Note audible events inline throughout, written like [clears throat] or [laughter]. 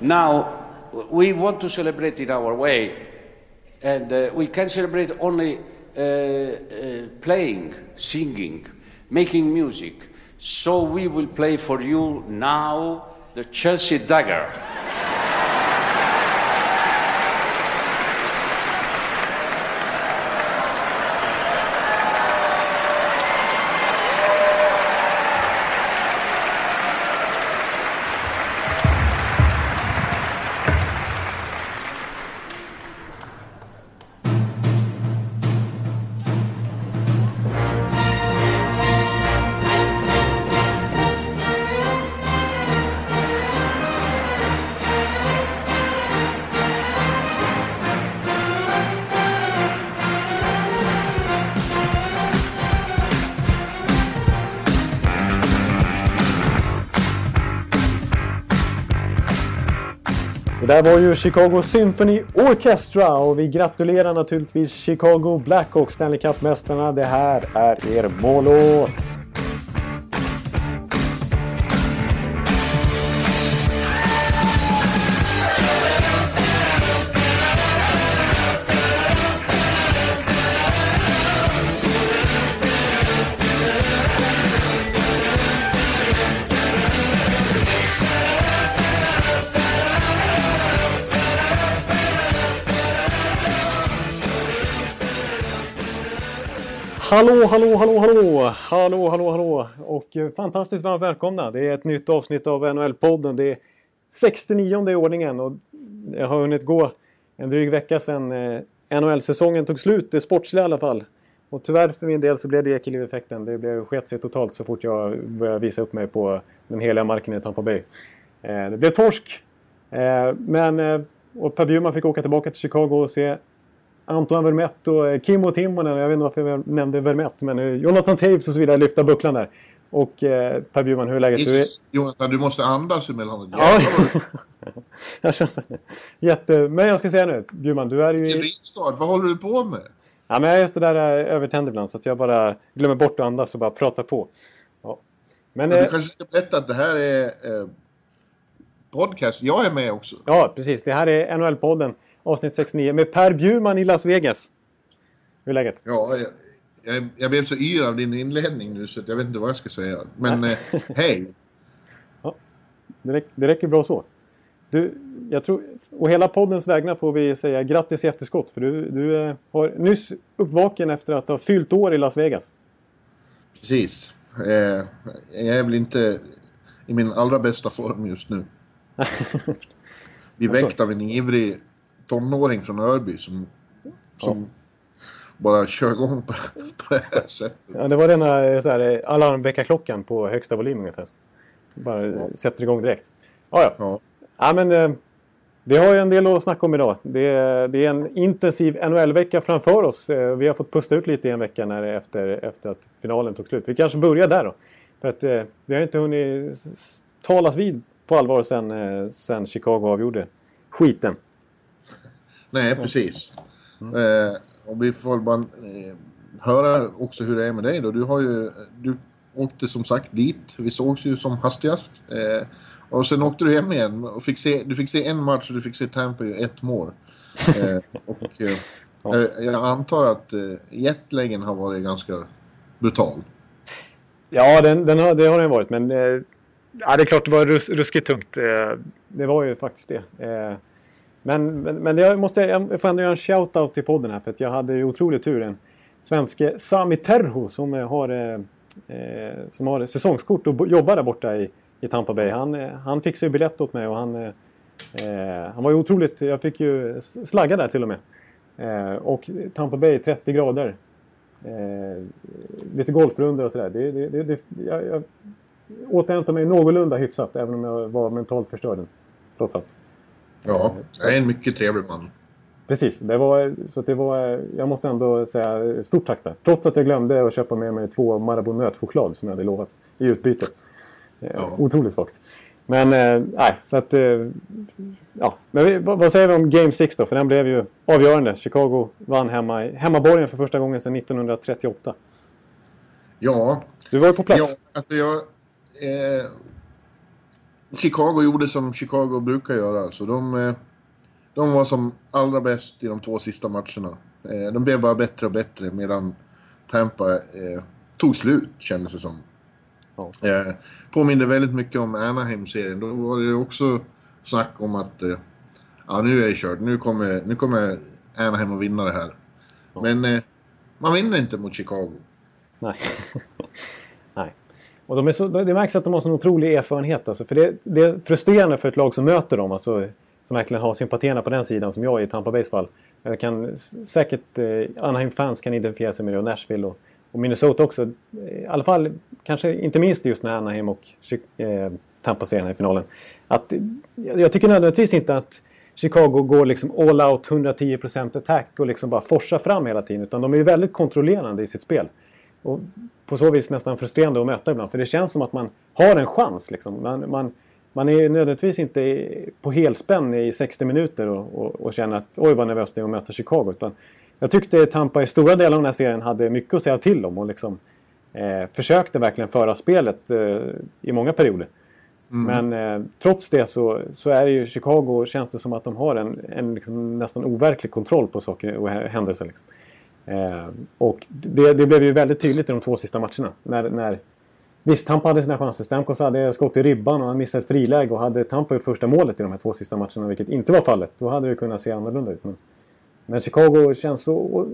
Now, we want to celebrate in our way, and uh, we can celebrate only uh, uh, playing, singing, making music. So we will play for you now the Chelsea Dagger. Där var ju Chicago Symphony Orchestra och vi gratulerar naturligtvis Chicago Blackhawks Stanley Cup-mästarna. Det här är er mållåt. Hallå, hallå, hallå, hallå! Hallå, hallå, hallå! Och eh, fantastiskt varmt välkomna! Det är ett nytt avsnitt av NHL-podden. Det är 69 i ordningen och det har hunnit gå en dryg vecka sedan eh, NHL-säsongen tog slut, det sportsliga i alla fall. Och tyvärr för min del så blev det Ekeliv-effekten. Det blev sket sig totalt så fort jag började visa upp mig på den heliga marken i Tampa Bay. Eh, det blev torsk. Men och Per Bjurman fick åka tillbaka till Chicago och se Antoine Vermette och eh, Kimmo Timonen, jag vet inte varför jag nämnde Vermette, men eh, Jonathan Taves och så vidare lyfta bucklan där. Och eh, Per Bjurman, hur är läget? Du är... Jonathan, du måste andas emellanåt. Ja, [laughs] jag känner så. Jätte... Men jag ska säga nu, Bjurman, du är ju... I... rivstart. Vad håller du på med? Ja, men jag är just det där eh, övertänd ibland så att jag bara glömmer bort att andas och bara pratar på. Ja. Men, Men eh, du kanske ska berätta att det här är eh, podcast. Jag är med också. ja, precis. Det här är NHL-podden, avsnitt 69, med Per Bjurman i Las Vegas. Hur är läget? Ja, jag, jag, jag blev så yr av din inledning nu så jag vet inte vad jag ska säga. Men eh, hej. [laughs] Det, räck, det räcker bra så. Du, jag tror, och hela poddens vägnar får vi säga grattis i efterskott. För du, du eh, har nyss uppvaken efter att ha fyllt år i Las Vegas. Precis. Eh, jag är väl inte i min allra bästa form just nu. [laughs] Vi väckt av en ivrig tonåring från Örby som, som bara kör igång på, [laughs] på det här sättet. Ja, det var denna eh, så här, eh, alarmväckarklockan på högsta volym ungefär. Bara eh, sätter igång direkt. Ja, ja. Ja. ja men, vi har ju en del att snacka om idag. Det, är- det är en intensiv NHL-vecka framför oss. Vi har fått pusta ut lite i en vecka när, efter, efter att finalen tog slut. Vi kanske börjar där då. För att eh, vi har inte hunnit talas vid på allvar sen, eh, sen Chicago avgjorde skiten. Nej, precis. Eh, och vi får bara eh, höra också hur det är med dig då. Du har ju, du åkte som sagt dit. Vi sågs ju som hastigast. Eh, och sen åkte du hem igen och fick se, du fick se en match och du fick se Tampa i ett mål. [laughs] Eh, och eh, jag antar att eh, jetlagen har varit ganska brutal. Ja, den, den har, det har den varit. Men ja, det är klart det var rus, ruskigt tungt. Det var ju faktiskt det. Men men, men jag, måste, jag får ändå göra en shout-out till podden här. För att jag hade ju otrolig tur. En svenske Sami Terho som har, eh, eh som har säsongskort och jobbar där borta i, i Tampa Bay. Han, eh, han fixade ju biljett åt mig och han, eh, eh, han var ju otroligt... Jag fick ju slagga där till och med. Eh, och Tampa Bay 30 grader. Eh, lite golfrundor och sådär. Det, det, det, det, jag, jag återhämtade mig någorlunda hyfsat även om jag var mentalt förstörd. Trots allt. Ja, jag är en mycket trevlig man. Precis, det var, så det var, jag måste ändå säga stort tack där. Trots att jag glömde att köpa med mig två Marabou nötchoklad som jag hade lovat i utbyte. Eh, Ja. Otroligt svagt. Men eh, nej, så att... Eh, ja, men vi, vad, säger vi om Game 6 då? För den blev ju avgörande. Chicago vann hemma, hemmaborgen för första gången sedan 1938. Ja, Du var ju på plats. Ja, alltså jag... Eh, Chicago gjorde som Chicago brukar göra. Så de, eh, de var som allra bäst i de två sista matcherna. Eh, de blev bara bättre och bättre medan Tampa eh, tog slut, kändes det som. Ja. Eh, påminner väldigt mycket om Anaheim-serien. Då var det också snack om att eh, ja, nu är det kört. Nu kommer, nu kommer Anaheim att vinna det här. Men eh, man vinner inte mot Chicago. Nej. [laughs] Och de är så, det märks att de har sån otrolig erfarenhet. Alltså, för det, det är frustrerande för ett lag som möter dem. Alltså, som verkligen har sympatierna på den sidan som jag är i Tampa Bays fall. Jag kan säkert, eh, Anaheim-fans kan identifiera sig med det och Nashville och, och Minnesota också. I alla fall, kanske inte minst just när Anaheim och eh, Tampa-serien här finalen. Att, jag tycker nödvändigtvis inte att Chicago går liksom all out 110% attack och liksom bara forsar fram hela tiden. Utan de är ju väldigt kontrollerande i sitt spel. Och på så vis nästan frustrerande att möta ibland. För det känns som att man har en chans. Liksom. Man, man, man är nödvändigtvis inte på helspänn i 60 minuter och, och, och känner att oj vad nervöst det är att möta Chicago. Utan jag tyckte Tampa i stora delar av den här serien hade mycket att säga till om och liksom, eh, försökte verkligen föra spelet eh, i många perioder. Mm. Men eh, trots det så, så är det ju Chicago, känns det som att de har en, en liksom nästan overklig kontroll på saker och händelser. Liksom. Eh, och det, det, blev ju väldigt tydligt i de två sista matcherna. När, när, visst, Tampa hade sina chanser. Stamkos hade skott i ribban och han missade ett friläge. Och hade Tampa gjort första målet i de här två sista matcherna, vilket inte var fallet, då hade det kunnat se annorlunda ut. Men, men Chicago känns så... Och,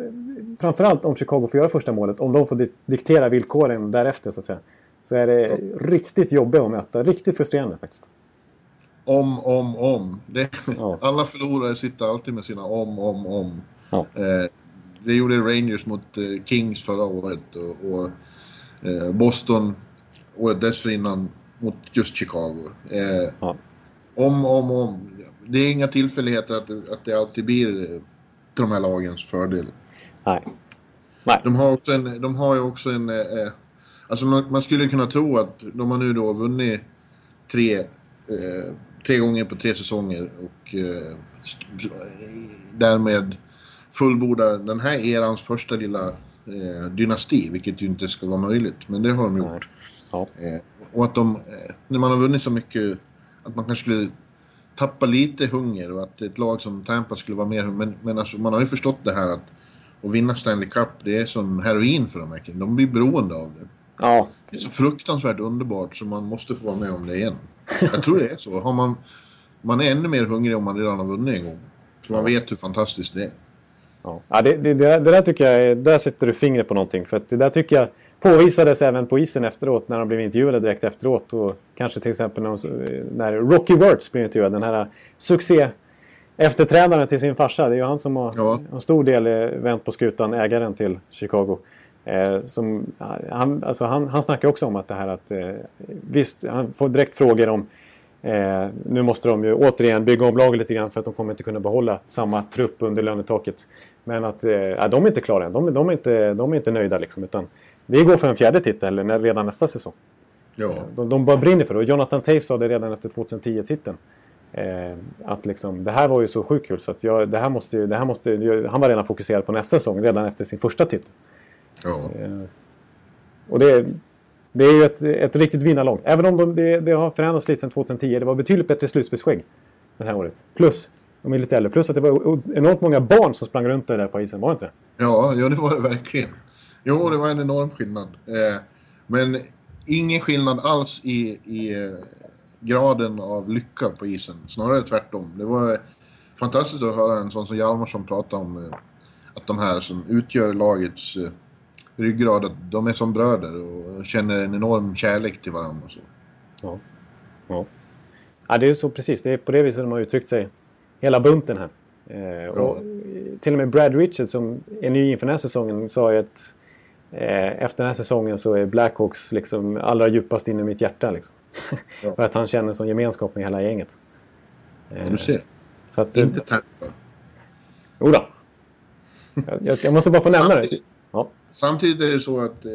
framförallt om Chicago får göra första målet, om de får diktera villkoren därefter så att säga. Så är det riktigt jobbigt att möta. Riktigt frustrerande faktiskt. Om, om, om. Det, ja. [laughs] Alla förlorare sitter alltid med sina om, om, om. Ja. Eh, det gjorde Rangers mot eh, Kings förra året och, och eh, Boston året dessförinnan mot just Chicago. Eh, ja. Om, om, om. Det är inga tillfälligheter att, att det alltid blir till de här lagens fördel. Nej. Nej. De har, också en, de har ju också en... Eh, eh, alltså man, man, skulle kunna tro att de har nu då vunnit tre, eh, tre gånger på tre säsonger och eh, därmed fullbordar den här erans första lilla eh, dynasti, vilket ju inte ska vara möjligt. Men det har de gjort. Ja. Eh, och att de, eh, när man har vunnit så mycket, att man kanske skulle tappa lite hunger och att ett lag som Tampa skulle vara mer... Men, men alltså, man har ju förstått det här att att vinna Stanley Cup, det är som heroin för dem verkligen. De blir beroende av det. Ja. Det är så fruktansvärt underbart så man måste få vara med om det igen. Jag tror det är så. Har man, man är ännu mer hungrig om man redan har vunnit en gång. För man vet hur fantastiskt det är. Ja, det, det, det, där tycker jag, där sätter du fingret på någonting. För det där tycker jag påvisades även på isen efteråt när de blev intervjuade direkt efteråt. Och kanske till exempel när, när Rocky Wirtz blev intervjuad. Den här succé efterträdaren till sin farsa. Det är ju han som har ja. en stor del vänt på skutan, ägaren till Chicago. Eh, som, han, alltså han, han snackar också om att det här att eh, visst, han får direkt frågor om Eh, nu måste de ju återigen bygga om laget lite grann för att de kommer inte kunna behålla samma trupp under lönetaket. Men att eh, de är inte klara än. De, de, är inte, de är inte nöjda liksom. Utan vi går för en fjärde titel när, redan nästa säsong. Ja. Eh, de, de bara brinner för det. Och Jonathan Taves sa det redan efter 2010-titeln. Eh, att liksom, det här var ju så sjukt kul så att jag, det här måste, det här måste, han var redan fokuserad på nästa säsong redan efter sin första titel. Ja. Eh, och det, det är ju ett, ett riktigt vinnarlag. Även om de, det, det har förändrats lite sedan 2010. Det var betydligt bättre slutspelsskägg det här året. Plus, de är lite äldre. Plus att det var enormt många barn som sprang runt där på isen, var det inte Ja, ja det var det verkligen. Jo, det var en enorm skillnad. Eh, men ingen skillnad alls i, i eh, graden av lycka på isen. Snarare tvärtom. Det var fantastiskt att höra en sån som Hjalmarsson prata om eh, att de här som utgör lagets ryggrad, att de är som bröder och känner en enorm kärlek till varandra. Och så. Ja. Ja. ja, det är så precis. Det är på det viset de har uttryckt sig. Hela bunten här. Eh, och Till och med Brad Richards som är ny inför den här säsongen sa ju att eh, efter den här säsongen så är Blackhawks liksom allra djupast in i mitt hjärta. Liksom. Ja. [laughs] För att han känner sån gemenskap med hela gänget. Eh, ja, du ser. Så att, Inte Tampa. Jodå. Jag, jag måste bara få nämna det. Ja. Samtidigt är det så att, eh,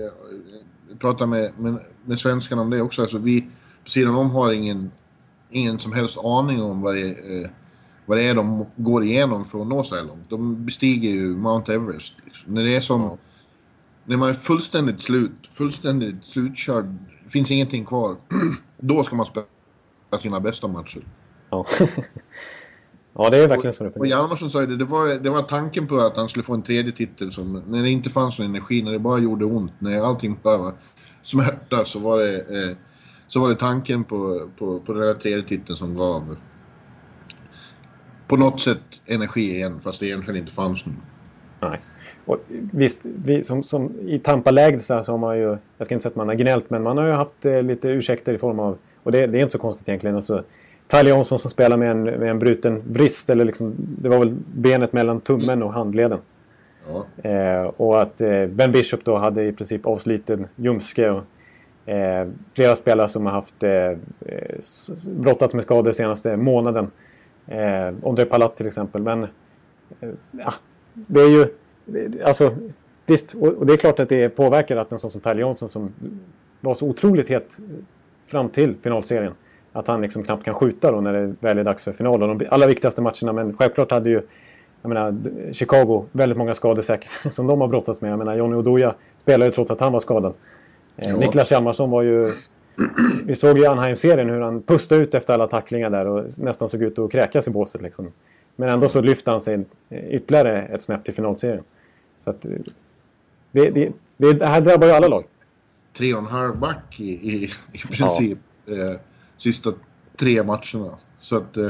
jag pratar med, med, med svenskarna om det också, alltså vi på sidan om har ingen, ingen som helst aning om vad det, eh, vad det är de går igenom för att nå så här långt. De bestiger ju Mount Everest. Liksom. När det är som... Ja. När man är fullständigt slut, fullständigt slutkörd, finns ingenting kvar. [clears throat] då ska man spela sina bästa matcher. Ja. [laughs] ja, det är verkligen så det Och Hjalmarsson sa ju det, det var, det var tanken på att han skulle få en tredje titel som, när det inte fanns någon energi, när det bara gjorde ont, när allting bara var smärta så var det, eh, så var det tanken på, på, på den där tredje titeln som gav på något sätt energi igen, fast det egentligen inte fanns någon. Nej. Och visst, vi, som, som i Tampa-läget så, så har man ju, jag ska inte säga att man har gnällt, men man har ju haft eh, lite ursäkter i form av, och det, det är inte så konstigt egentligen, alltså, Tyler Johnson som spelar med en, med en bruten vrist, eller liksom, det var väl benet mellan tummen och handleden. Ja. Eh, och att eh, Ben Bishop då hade i princip avsliten ljumske. Och, eh, flera spelare som har haft eh, eh brottats med skador senaste månaden. Eh, Ondrej Palat till exempel. Men eh, ja, det är ju... Alltså, visst, och, det är klart att det påverkar att en sån som Tyler Johnson som var så otroligt het fram till finalserien. Att han liksom knappt kan skjuta då när det väl är dags för final. Och de allra viktigaste matcherna. Men självklart hade ju jag menar, Chicago, väldigt många skador säkert [laughs] som de har brottats med. Jag menar, Johnny Oduya spelade trots att han var skadad. Eh. Niklas Hjalmarsson var ju... Vi såg i Anheim-serien hur han pustade ut efter alla tacklingar där och nästan såg ut att kräkas i båset. Liksom. Men ändå så lyfte han sig ytterligare ett snäpp till finalserien. Så att, det, det, det, det här drabbar ju alla lag. Tre och en halv back i, i, i princip. Ja. Eh, sista tre matcherna. Så att... Eh,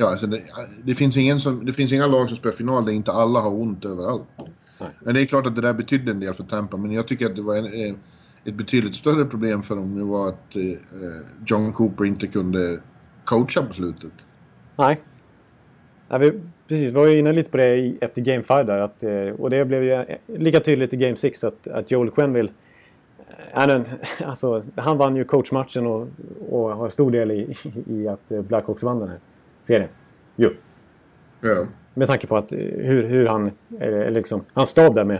Ja, alltså det, det, finns ingen som, det finns inga lag som spelar final där inte alla har ont överallt. Nej. Men det är klart att det där betydde en del för Tampa, men jag tycker att det var en, eh, ett betydligt större problem för dem nu var att eh, John Cooper inte kunde coacha på slutet. Nej. Ja, vi, precis, vi var ju inne lite på det i, efter Game 5 där. Att, eh, och det blev ju lika tydligt i Game 6 att, att Joel Quenville han, [laughs] alltså, han vann ju coachmatchen och, och har stor del i, i att Blackhawks vann den här serien. Jo. Ja. Med tanke på att eh, hur, hur han, eller liksom, han stab där med,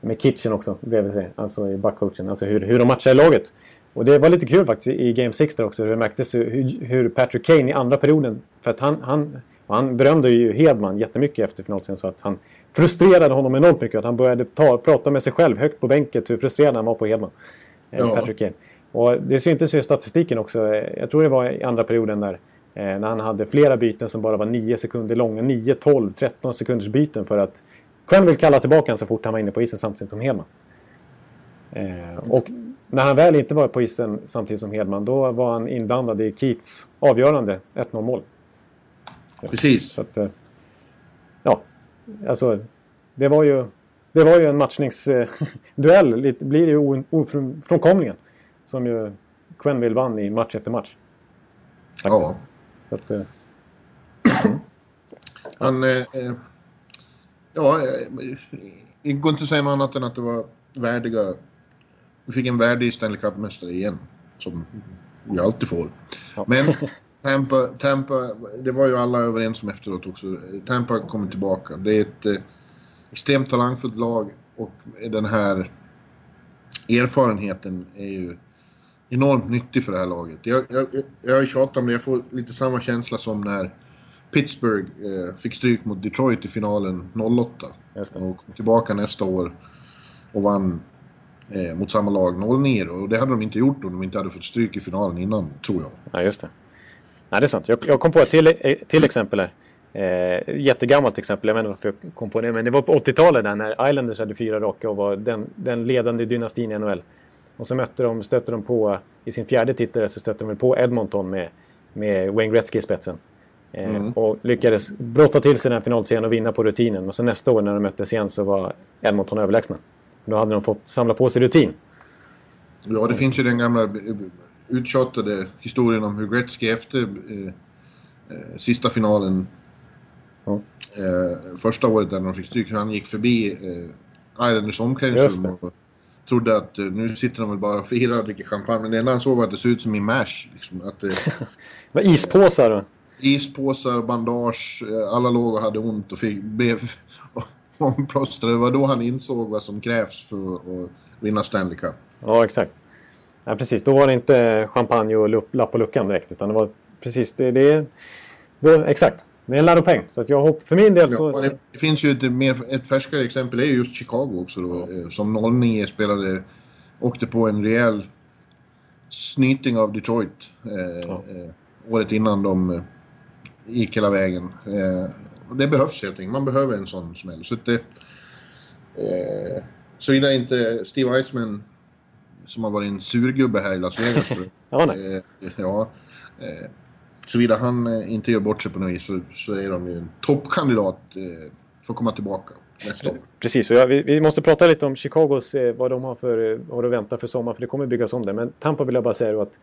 med Kitchen också bredvid sig, alltså i backcoachen, alltså hur, hur de matchar laget. Och det var lite kul faktiskt i Game 6 där också, hur det märktes hur, hur Patrick Kane i andra perioden, för att han, han, han berömde ju Hedman jättemycket efter finalserien så att han frustrerade honom enormt mycket. Att han började ta, prata med sig själv högt på bänket hur frustrerad han var på Hedman. Eh, ja. Patrick Kane. Och det syntes ju i statistiken också. Jag tror det var i andra perioden där Eh, när han hade flera byten som bara var 9 sekunder långa. 9, 12, 13 sekunders byten för att Quenneville kalla tillbaka honom så fort han var inne på isen samtidigt som Hedman. Eh, och när han väl inte var på isen samtidigt som Hedman då var han inblandad i Keats avgörande 1-0 mål. Precis. Så att, eh, ja, alltså det var ju, det var ju en matchningsduell, eh, [laughs] blir det ju ofrånkomligen. Som ju Quenneville vann i match efter match. Faktiskt. Ja. Att, eh, Han... Eh, eh ja, eh, det går inte att säga något annat än att det var värdiga... Vi fick en värdig Stanley Cup-mästare igen. Som vi alltid får. Ja. Men [laughs] Tampa, Tampa, det var ju alla överens om efteråt också. Tampa kommer tillbaka. Det är ett eh, extremt talangfullt lag och den här erfarenheten är ju enormt nyttig för det här laget. Jag, jag, jag tjatat om det, jag får lite samma känsla som när Pittsburgh eh, fick stryk mot Detroit i finalen 08. Just det. Och kom tillbaka nästa år och vann eh, mot samma lag 09 Och det hade de inte gjort om de inte hade fått stryk i finalen innan, tror jag. Ja, just det. Nej, det är sant. Jag, jag kom på ett till, eh, till exempel här. Eh, jättegammalt exempel, jag vet inte varför jag kom på det. Men det var på 80-talet där när Islanders hade fyra raka och var den, den ledande dynastin i NHL. Och så mötte de, stötte de på, i sin fjärde titel så stötte de på Edmonton med, med Wayne Gretzky i spetsen. Eh, mm. och lyckades brotta till sig den finalserien och vinna på rutinen. Och så nästa år när de möttes igen så var Edmonton överlägsna. Då hade de fått samla på sig rutin. Ja, det finns ju den gamla uttjatade historien om hur Gretzky efter eh, eh, sista finalen ja. eh, första året där de fick stryk, han gick förbi eh, Islanders omklädningsrum och trodde att uh, nu sitter de väl bara och firar och dricker champagne. Men det enda han såg var att det såg ut som i MASH. Liksom, att, uh, [laughs] Vad ispåsar då? Ispåsar, bandage, uh, alla låg och hade ont och fick be [laughs] omplåstrade. Det var då han insåg vad som krävs för att vinna Stanley Cup. Ja, exakt. Ja, precis. Då var det inte champagne och lapp på luckan direkt. Utan det var precis det. det, det exakt. Det är en läropeng. Så att jag hopp, för min del så... Ja, det finns ju ett, mer, ett färskare exempel, det är just Chicago också då. Ja. Eh, som 09 spelade, åkte på en rejäl snyting av Detroit eh, Ja. eh, året innan de eh, gick hela vägen. Eh, och det behövs helt enkelt. Man behöver en sån smäll. Så det, eh, Såvida inte Steve Eisman, som har varit en surgubbe här i Las Vegas [laughs] Ja, nej. eh, ja, eh, såvida han eh, inte gör bort sig på något vis så, så är de ju en toppkandidat eh, för att komma tillbaka. Precis, och ja, vi, vi måste prata lite om Chicagos, eh, vad de har, för, eh, har att vänta för sommar, för det kommer byggas om det. Men Tampa vill jag bara säga att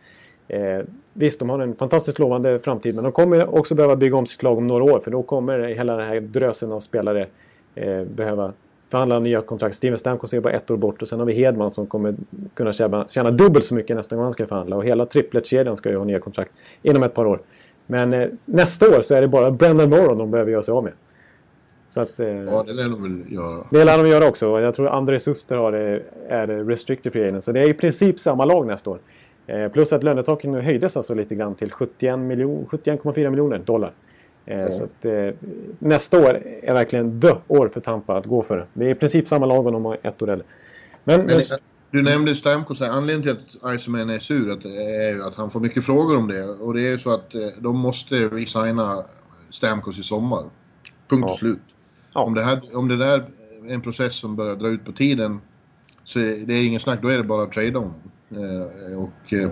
eh, visst, de har en fantastiskt lovande framtid, men de kommer också behöva bygga om sitt lag om några år, för då kommer hela den här drösen av spelare eh, behöva förhandla nya kontrakt. Steven Stamkos är bara ett år bort och sen har vi Hedman som kommer kunna tjäna, tjäna dubbelt så mycket nästa gång han ska förhandla. Och hela tripletkedjan ska ju ha nya kontrakt inom ett par år. Men eh, nästa år så är det bara Brendan Moron de behöver göra sig av med. Så att, eh, Ja, det lär de väl göra. det lär de göra också. Jag tror André Suster har det, är det restricted free agent. Så det är i princip samma lag nästa år. Eh, plus att lönetaket nu höjdes alltså lite grann till 71 miljon, 71,4 miljoner dollar. Eh, Så att, eh, nästa år är verkligen the år för Tampa att gå för. Det är i princip samma lag om de har ett år äldre. Men, Men, men, du nämnde Stamkos. Anledningen till att Iceman är sur att, är ju att han får mycket frågor om det. Och det är ju så att de måste resigna Stamkos i sommar. Punkt och Ja. slut. Ja. Om, det här, om det där är en process som börjar dra ut på tiden så det är ingen snack, då är det bara att trada honom. Eh, och, eh,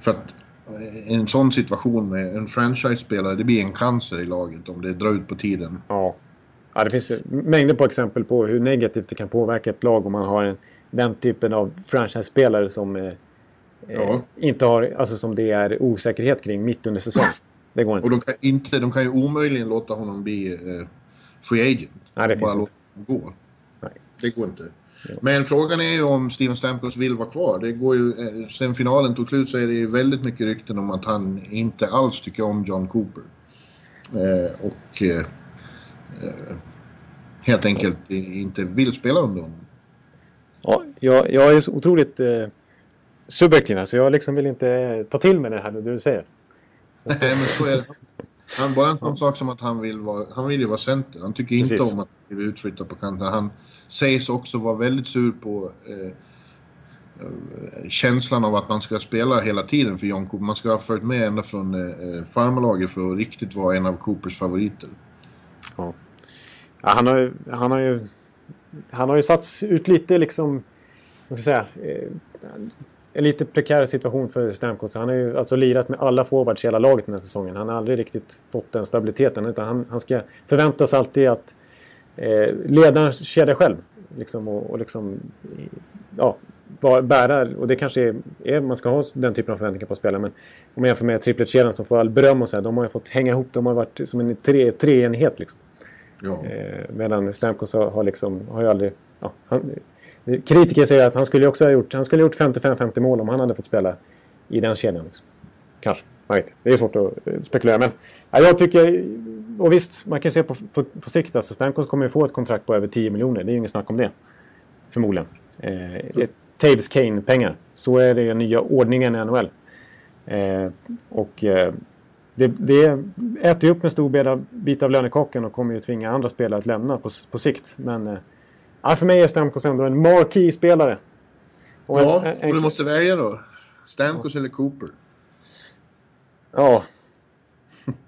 för att eh, en sån situation med en franchise-spelare, det blir en cancer i laget om det drar ut på tiden. ja. ja, det finns mängder på exempel på hur negativt det kan påverka ett lag om man har en, den typen av franchise-spelare som eh, Ja. inte har, alltså som det är osäkerhet kring mitt under säsong. Det går inte. Och de kan, inte, de kan ju omöjligen låta honom bli eh, free agent. Nej, det bara finns låta honom gå. Det går inte. Men frågan är ju om Steven Stamkos vill vara kvar. Det går ju, eh, sen finalen tog slut så är det ju väldigt mycket rykten om att han inte alls tycker om John Cooper. Eh, och eh, eh, helt enkelt inte vill spela under honom. Ja, jag, jag är så otroligt eh, subjektiv här, så jag liksom vill inte ta till mig det här nu du säger. [laughs] Nej, men så är det. Han, bara en sån sak som att han vill, vara, han vill ju vara center. Han tycker inte Precis. om att bli utflyttad på kanten. Han sägs också vara väldigt sur på eh, känslan av att man ska spela hela tiden för John Cooper. Man ska ha följt med ända från eh, farmarlaget för att riktigt vara en av Coopers favoriter. Ja. Ja, han, har, ju- han, har ju, han har ju satts ut lite liksom, vad ska jag säga, eh, en lite prekär situation för Stamkos. Han har ju alltså lirat med alla forwards i hela laget den här säsongen. Han har aldrig riktigt fått den stabiliteten. Utan han, han ska förväntas alltid att eh, leda en kedja själv. Liksom, och, och liksom, ja, bära. Och det kanske är, är, man ska ha den typen av förväntningar på spelare. Men om man jämför med tripletkedjan som får all beröm och så här, De har ju fått hänga ihop. De har varit som en tre, treenhet liksom. Ja. Eh, medan Stamkos har, har, liksom, har ju aldrig... Ja, han, kritiker säger att han skulle också ha gjort, han skulle ha gjort 55-50 mål om han hade fått spela i den kedjan. Liksom. Kanske. Man vet. Det är svårt att eh, spekulera. Men ja, jag tycker... Och visst, man kan se på, på, på sikt. Alltså, Stamkos kommer ju få ett kontrakt på över 10 miljoner. Det är ju inget snack om det. Förmodligen. Eh, Taves Kane-pengar. Så är det ju nya ordningen i NHL. Eh, och eh, det, det äter ju upp en stor bit av, lönekakan och kommer ju tvinga andra spelare att lämna på, på sikt. Men eh, ja, för mig är Stamkos ändå en marquee-spelare. Och en- Ja, en- en- och du måste välja då. Stamkos eller Cooper? Ja. [laughs]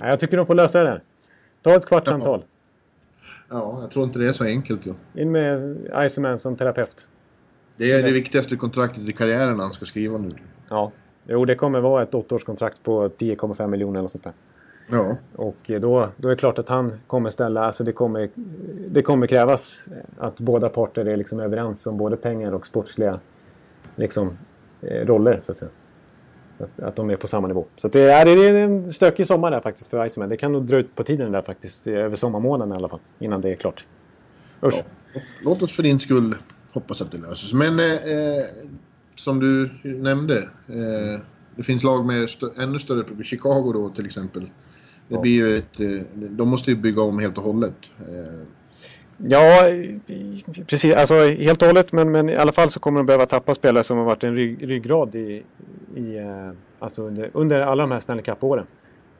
ja. Jag tycker de får lösa det. Ta ett kvartssamtal. Ja, jag tror inte det är så enkelt. Ja. In med Iceman som terapeut. Det är det viktigaste kontraktet i karriären han ska skriva nu. Ja. Jo, det kommer vara ett åttaårskontrakt på 10,5 miljoner eller sånt där. Ja, Och då, då är det klart att han kommer ställa, alltså det kommer, det kommer krävas att båda parter är liksom överens om både pengar och sportsliga liksom, eh, roller så att säga. Att, att de är på samma nivå. Så det, är, det är en stökig sommar där faktiskt för Iceman. Det kan nog dra ut på tiden där faktiskt, eh, över sommarmånaden i alla fall, innan det är klart. Usch. Ja. Låt oss för din skull hoppas att det löses. Men eh, eh, som du nämnde. Eh, det finns lag med stö- ännu större problem. Chicago då till exempel. Det blir ett... Eh, de måste ju bygga om helt och hållet. Eh, Ja, precis. Alltså helt och hållet. Men, men i alla fall så kommer de behöva tappa spelare som har varit en rygg, ryggrad i, i, eh, alltså under, under alla de här Stanley Cup-åren.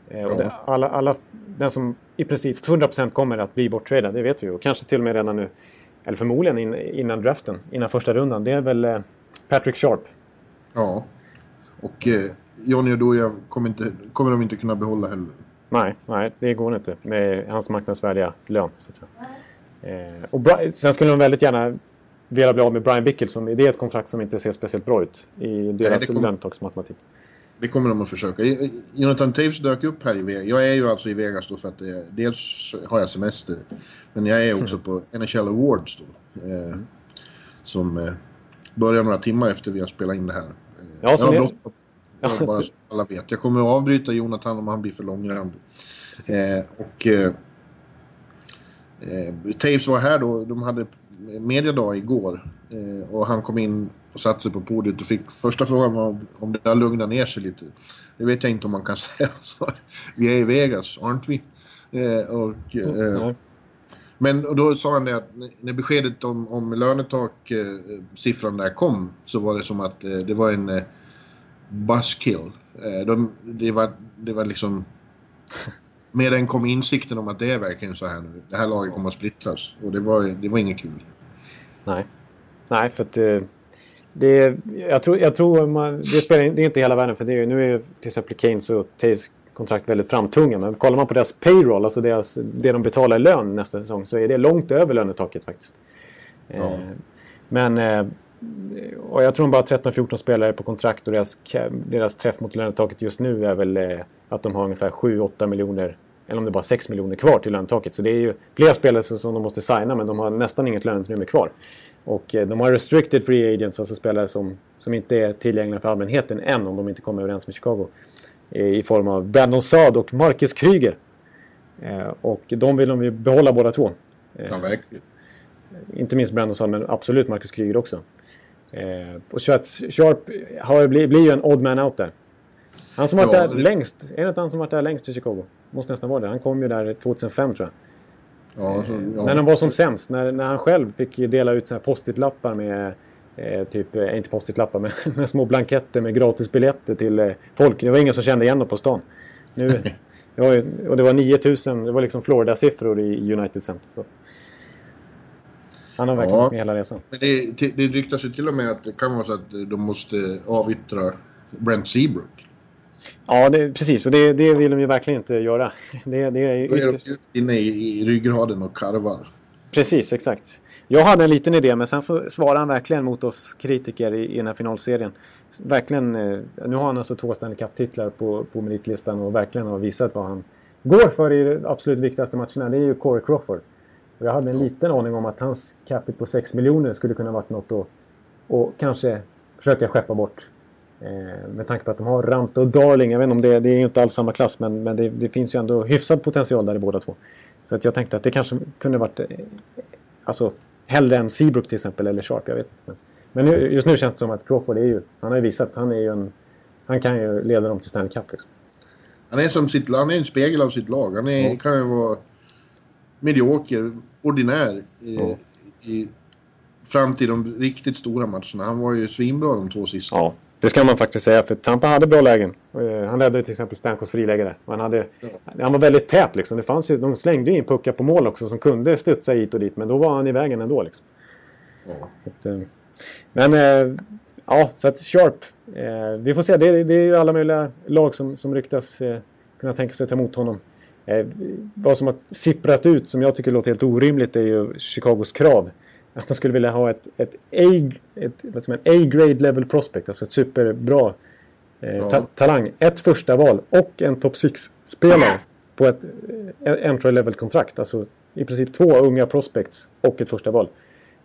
Eh, och det, alla, alla, den som i princip 100% kommer att bli borttradad, det vet vi ju. Och kanske till och med redan nu, eller förmodligen in, innan draften, innan första rundan. Det är väl eh, Patrick Sharp Ja. Och eh, Johnny Oduya kommer, inte, kommer de inte kunna behålla heller. Nej, nej, det går inte med hans marknadsvärdiga lön. Så att säga. Eh, och sen skulle de väldigt gärna vilja bli av med Brian Bickelson. Det är ett kontrakt som inte ser speciellt bra ut i deras lönetaksmatematik. Det kommer de att försöka. Jonathan Taves dök upp här i Vegas. Jag är ju alltså i Vegas då för att det, dels har jag semester. Men jag är också på NHL Awards då. Eh, som eh, börjar några timmar efter vi har spelat in det här. Eh, Ja, jag har är- bråttom. Bara [laughs] så alla vet. Jag kommer att avbryta Jonathan om han blir för långrandig. Eh, och... Eh, eh, Taves var här då. De hade mediadag igår. Eh, och han kom in och satte sig på podiet och fick... Första frågan var om det där lugnade ner sig lite. Det vet jag inte om man kan [laughs] säga. Så, vi är i Vegas, aren't vi? Eh, och, eh, Nej. men och då sa han det att när- beskedet om, om lönetak-siffran där kom så var det som att eh, det var en eh, buzzkill. Eh, de, det, var, det var liksom... [laughs] Med den kom insikten om att det är verkligen så här nu. Det här laget kommer att splittras. Och det var, det var inget kul. Nej. Nej, för att eh, det, jag tror, jag tror man, det, spelar, det är inte hela världen. För det är, nu är ju till exempel Keynes och Taves kontrakt väldigt framtunga. Men kollar man på deras payroll, alltså deras, det de betalar i lön nästa säsong, så är det långt över lönetaket faktiskt. Ja. Eh, men eh, och jag tror de bara har 13-14 spelare på kontrakt och deras, deras träff mot lönetaket just nu är väl eh, att de har ungefär 7-8 miljoner eller om det är bara 6 miljoner kvar till lönetaket. Så det är ju flera spelare som de måste signa men de har nästan inget löneutrymme kvar. Och eh, de har restricted free agents, alltså spelare som, som inte är tillgängliga för allmänheten än om de inte kommer överens med Chicago. Eh, I form av Brandon Saad och Marcus Kryger. Eh, och de vill de ju behålla båda två. Ja, verkligen. Inte minst Brandon Saad, men absolut Marcus Kryger också. Eh, och så att Sharp har, blir, blir ju en odd man out där. Han som varit Ja, där det- längst, är det inte han som varit där längst i Chicago? Måste nästan vara det. Han kom ju där 2005 tror jag. Ja, så, ja. När han var som sämst, när, när han själv fick dela ut såna här post-it-lappar med eh, typ, eh, inte post-it-lappar, [laughs] men med små blanketter med gratisbiljetter till eh, folk. Det var ingen som kände igen dem på stan. Nu, [laughs] det var ju, och det var 9000, det var liksom Florida-siffror i United Center. Så. Han har verkligen Ja. varit med hela resan. Men det, det ryktas ju till och med att det kan vara så att de måste avyttra Brent Seabrook. Ja, det, precis. Och det, det vill de ju verkligen inte göra. [laughs] Det, det är Då är ytterst... de inne i, i ryggraden och karvar. Precis, exakt. Jag hade en liten idé, men sen så svarade han verkligen mot oss kritiker i, i den här finalserien. Verkligen, eh, nu har han alltså två Stanley Cup-titlar på, på meritlistan och verkligen har visat vad han går för i de absolut viktigaste matcherna. Det är ju Corey Crawford. Och jag hade en liten aning om att hans capita på 6 miljoner skulle kunna varit något att och kanske försöka skeppa bort. Eh, med tanke på att de har Ranta och Darling. Jag vet inte om det, det är inte alls samma klass men, men det, det finns ju ändå hyfsad potential där i båda två. Så att jag tänkte att det kanske kunde varit eh, alltså, hellre än Seabrook till exempel eller Sharp. Jag vet inte. Men, men nu, just nu känns det som att Crawford är ju, han har ju visat, han är ju en, han kan ju leda dem till Stanley Cup. Liksom. Han är som sitt, han är en spegel av sitt lag. Han är, Ja. kan ju vara medioker, ordinär i, Ja. i, fram till de riktigt stora matcherna. Han var ju svinbra de två sista. Ja, det ska man faktiskt säga. För Tampa hade bra lägen. Eh, Han ledde till exempel Stamkos friläge där. Han, hade, han var väldigt tät liksom. Det fanns ju, de slängde in puckar på mål också som kunde studsa hit och dit. Men då var han i vägen ändå. Liksom. Ja. Så att, eh, men eh, ja, så att Sharp. Eh, vi får se. Det, är- det är ju alla möjliga lag som, som ryktas eh, kunna tänka sig ta emot honom. Eh, vad som har sipprat ut som jag tycker låter helt orimligt är ju Chicagos krav. Att de skulle vilja ha ett, ett A- ett, säger man, A-grade level prospect, alltså ett superbra eh, Ja. ta, talang. Ett första val och en top 6-spelare på ett eh, entry level kontrakt. Alltså i princip två unga prospects och ett första val.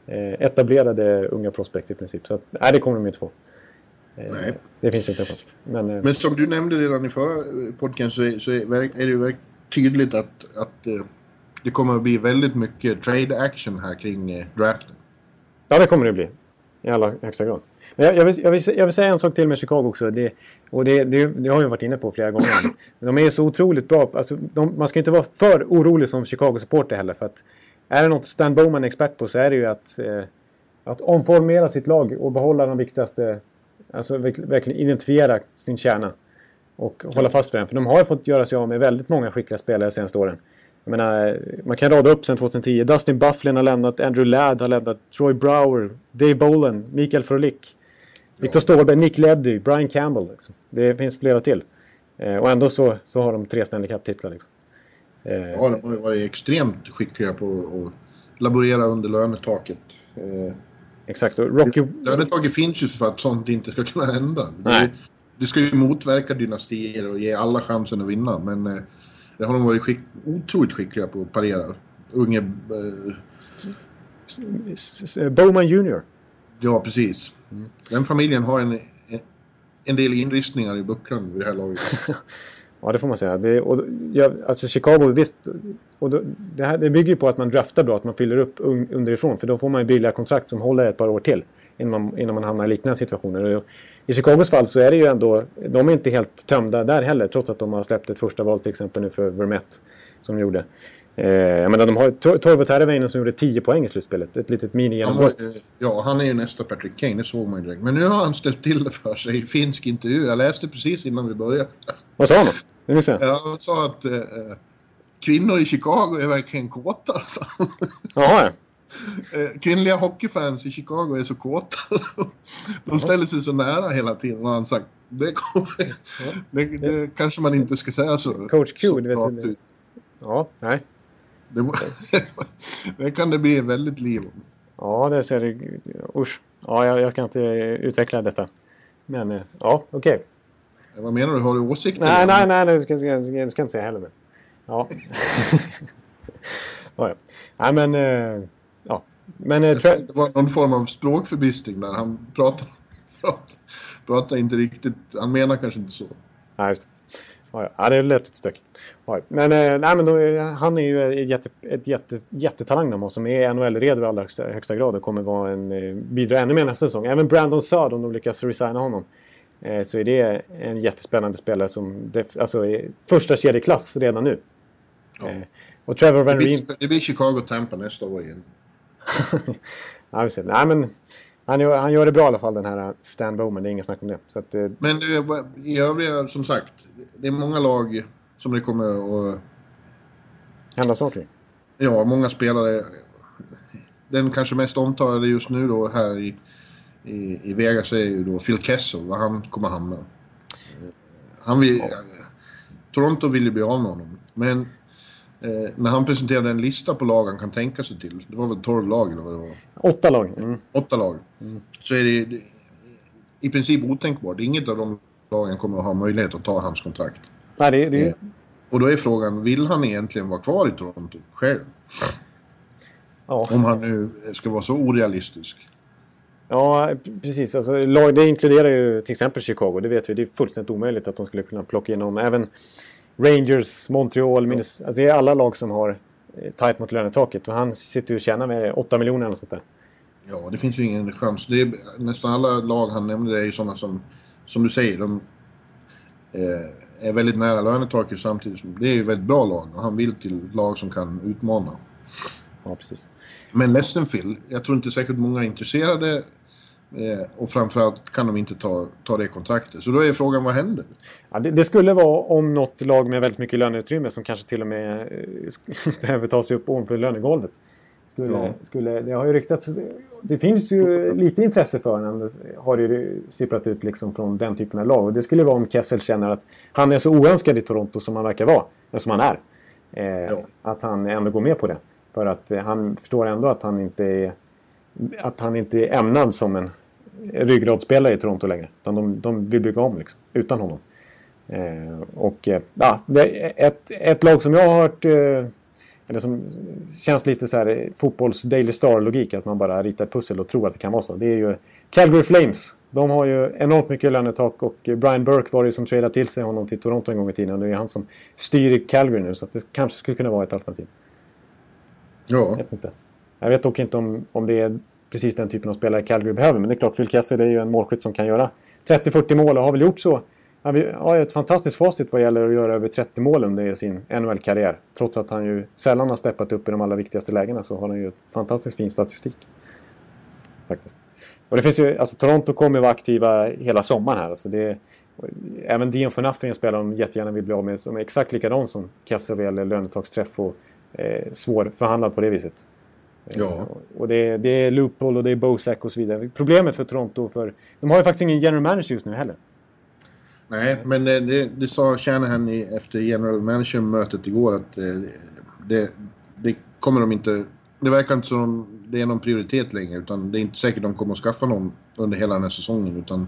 Eh, etablerade unga prospects i princip. Så att, nej, det kommer de inte få. Eh, Nej. Det finns inte en chans. Men, eh, Men som du nämnde redan i förra podcasten så är, så är, är det ju verk- tydligt att, att eh, det kommer att bli väldigt mycket trade action här kring eh, draften. Ja, det kommer det bli. I allra högsta grad. Men jag, jag, vill, jag, vill, jag vill säga en sak till med Chicago också. Det, och det, det, det har jag varit inne på flera gånger. Men de är så otroligt bra. Alltså, de, man ska inte vara för orolig som Chicago-supporter heller. För att är det något Stan Bowman är expert på så är det ju att, eh, att omformera sitt lag och behålla de viktigaste. Alltså verkligen identifiera sin kärna. Och hålla fast vid den. För de har ju fått göra sig av med väldigt många skickliga spelare de senaste åren. Jag menar, man kan rada upp sen 2010. Dustin Bufflin har lämnat, Andrew Ladd har lämnat, Troy Brower, Dave Bolan, Mikael Frolik. Victor Ståhlberg, Nick Leddy, Brian Campbell. Liksom. Det finns flera till. Eh, och ändå så, så har de tre Stanley Cup-titlar. Liksom. Eh, ja, de har varit extremt skickliga på att laborera under lönetaket. Eh, Exakt. Och Rocky... Lönetaket finns ju för att sånt inte ska kunna hända. Nej. Det, ska ju motverka dynastier och ge alla chansen att vinna. Men eh, det har de varit skick, otroligt skickliga på att parera. Unge... Eh, Bowman Jr. Ja, precis. Mm. Den familjen har en, en del inristningar i bucklan vid det här laget. [laughs] ja, det får man säga. Det, och, ja, alltså Chicago, visst. Och då, det, här, det bygger ju på att man draftar bra, att man fyller upp underifrån. För då får man ju billiga kontrakt som håller ett par år till. Innan man, innan man hamnar i liknande situationer. I Chicagos fall så är det ju ändå, de är inte helt tömda där heller. Trots att de har släppt ett första val till exempel nu för Vermette. Som gjorde. Eh, jag menar, de har Torvo Terveinen som gjorde 10 poäng i slutspelet. Ett litet mini-genombrott. Ja, han är ju nästa Patrick Kane, det såg man ju direkt. Men nu har han ställt till det för sig i finsk intervju. Jag läste precis innan vi började. Vad sa han då? Ja, han sa att eh, kvinnor i Chicago är verkligen kåta. Jaha, ja. Eh, kvinnliga hockeyfans i Chicago är så kåta. [laughs] De ställer sig så nära hela tiden. har han sagt. Det, kommer, det, det kanske man inte ska säga så. Coach Q, du vet. Ja, nej. Det, [laughs] det, kan det bli väldigt liv om. Ja, det ser det. Usch. Ja, jag, jag, ska inte utveckla detta. Men ja, okej. Okay. Vad menar du? Har du åsikter? Nej, nej, nej. Det ska, ska, ska, ska inte säga heller. Men. Ja. [laughs] ja, ja. Nej, men... Uh, ja. Men... Uh, det var någon form av språkförbistring där. Han pratar, pratar, pratar inte riktigt... Han menar kanske inte så. Nej, just det. Ja, ja. det lät lite stökigt. Ja, men, eh, nej, men då, han är ju ett, jätte, ett jätte, jättetalang som är NHL-redo i allra högsta, högsta grad och kommer vara en, eh, bidra ännu mer nästa säsong. Även Brandon Saad, om de lyckas resigna honom, eh, så är det en jättespännande spelare som alltså, är första kedjeklass redan nu. Ja. Eh, och Trevor Van Reen... Det blir Chicago-Tampa nästa år igen. [laughs] ja, nej, men han gör, han gör det bra i alla fall den här Stan Bowman, det är inget snack om det. Så att, eh... Men i övriga, som sagt, det är många lag som det kommer att... Hända saker? Ja, många spelare. Den kanske mest omtalade just nu då här i, i, i Vegas är ju då Phil Kessel, var han kommer hamna. Han vill... Ja. Toronto vill ju bli av med honom. Men eh, när han presenterade en lista på lag han kan tänka sig till. Det var väl 12 lag eller vad det var? Åtta lag. Mm. Åtta lag. Mm. Så är det, det i princip otänkbart. Inget av de lagen kommer att ha möjlighet att ta hans kontrakt. Nej, det, det... Eh, och då är frågan, vill han egentligen vara kvar i Toronto själv? Ja. Om han nu ska vara så orealistisk. Ja, precis. Alltså, lag, det inkluderar ju till exempel Chicago. Det vet vi. Det är fullständigt omöjligt att de skulle kunna plocka in honom. Även Rangers, Montreal. Minnesota. Alltså, det är alla lag som har eh, tajt mot lönetaket. Och han sitter ju och tjänar med 8 miljoner eller sånt där. Ja, det finns ju ingen chans. Det är, nästan alla lag han nämnde är ju sådana som, som du säger, de eh, är väldigt nära lönetaket samtidigt som det är ju väldigt bra lag och han vill till lag som kan utmana. Ja, precis. Men ledsen Phil, jag tror inte säkert många är intresserade Eh, och framförallt kan de inte ta, ta det kontraktet. Så då är frågan, vad händer? Ja, det, det, skulle vara om något lag med väldigt mycket löneutrymme som kanske till och med eh, [laughs] behöver ta sig upp ovanför lönegolvet. Skulle, ja. skulle, det har ju ryktats... Det finns ju lite intresse för honom, har ju sipprat ut liksom från den typen av lag. Och det skulle vara om Kessel känner att han är så oönskad i Toronto som han verkar vara, eller som han är. Eh, ja. Att han ändå går med på det. För att eh, han förstår ändå att han inte är att han inte är ämnad som en ryggradsspelare i Toronto längre. Utan de, de vill bygga om liksom, utan honom. Eh, och eh, ja, ett, ett lag som jag har hört eh, eller som känns lite så här eh, fotbolls Daily Star-logik. Att man bara ritar ett pussel och tror att det kan vara så. Det är ju Calgary Flames. De har ju enormt mycket lönetak och Brian Burke var det som tradade till sig honom till Toronto en gång i tiden. Och det är han som styr i Calgary nu. Så det kanske skulle kunna vara ett alternativ. Ja. Jag vet, inte. Jag vet dock inte om, om det är precis den typen av spelare Calgary behöver. Men det är klart, Phil Kessel är ju en målskytt som kan göra 30-40 mål och har väl gjort så. Han har ett fantastiskt facit vad gäller att göra över 30 mål under sin NHL-karriär. Trots att han ju sällan har steppat upp i de allra viktigaste lägena så har han ju fantastiskt fin statistik. Faktiskt. Och det finns ju, alltså Toronto kommer vara aktiva hela sommaren här. Alltså det, även Dion for Nothing en spelare de jättegärna vill bli av med som är exakt likadan som Kessel vad gäller lönetaksträff och eh, svårförhandlad på det viset. Ja. Och det, det är Loophole och det är Bosack och så vidare. Problemet för Toronto, för de har ju faktiskt ingen general manager just nu heller. Nej, men eh, det, det sa Shanahan i, efter general manager-mötet igår att eh, det, det kommer de inte... Det verkar inte som det är någon prioritet längre utan det är inte säkert de kommer att skaffa någon under hela den här säsongen utan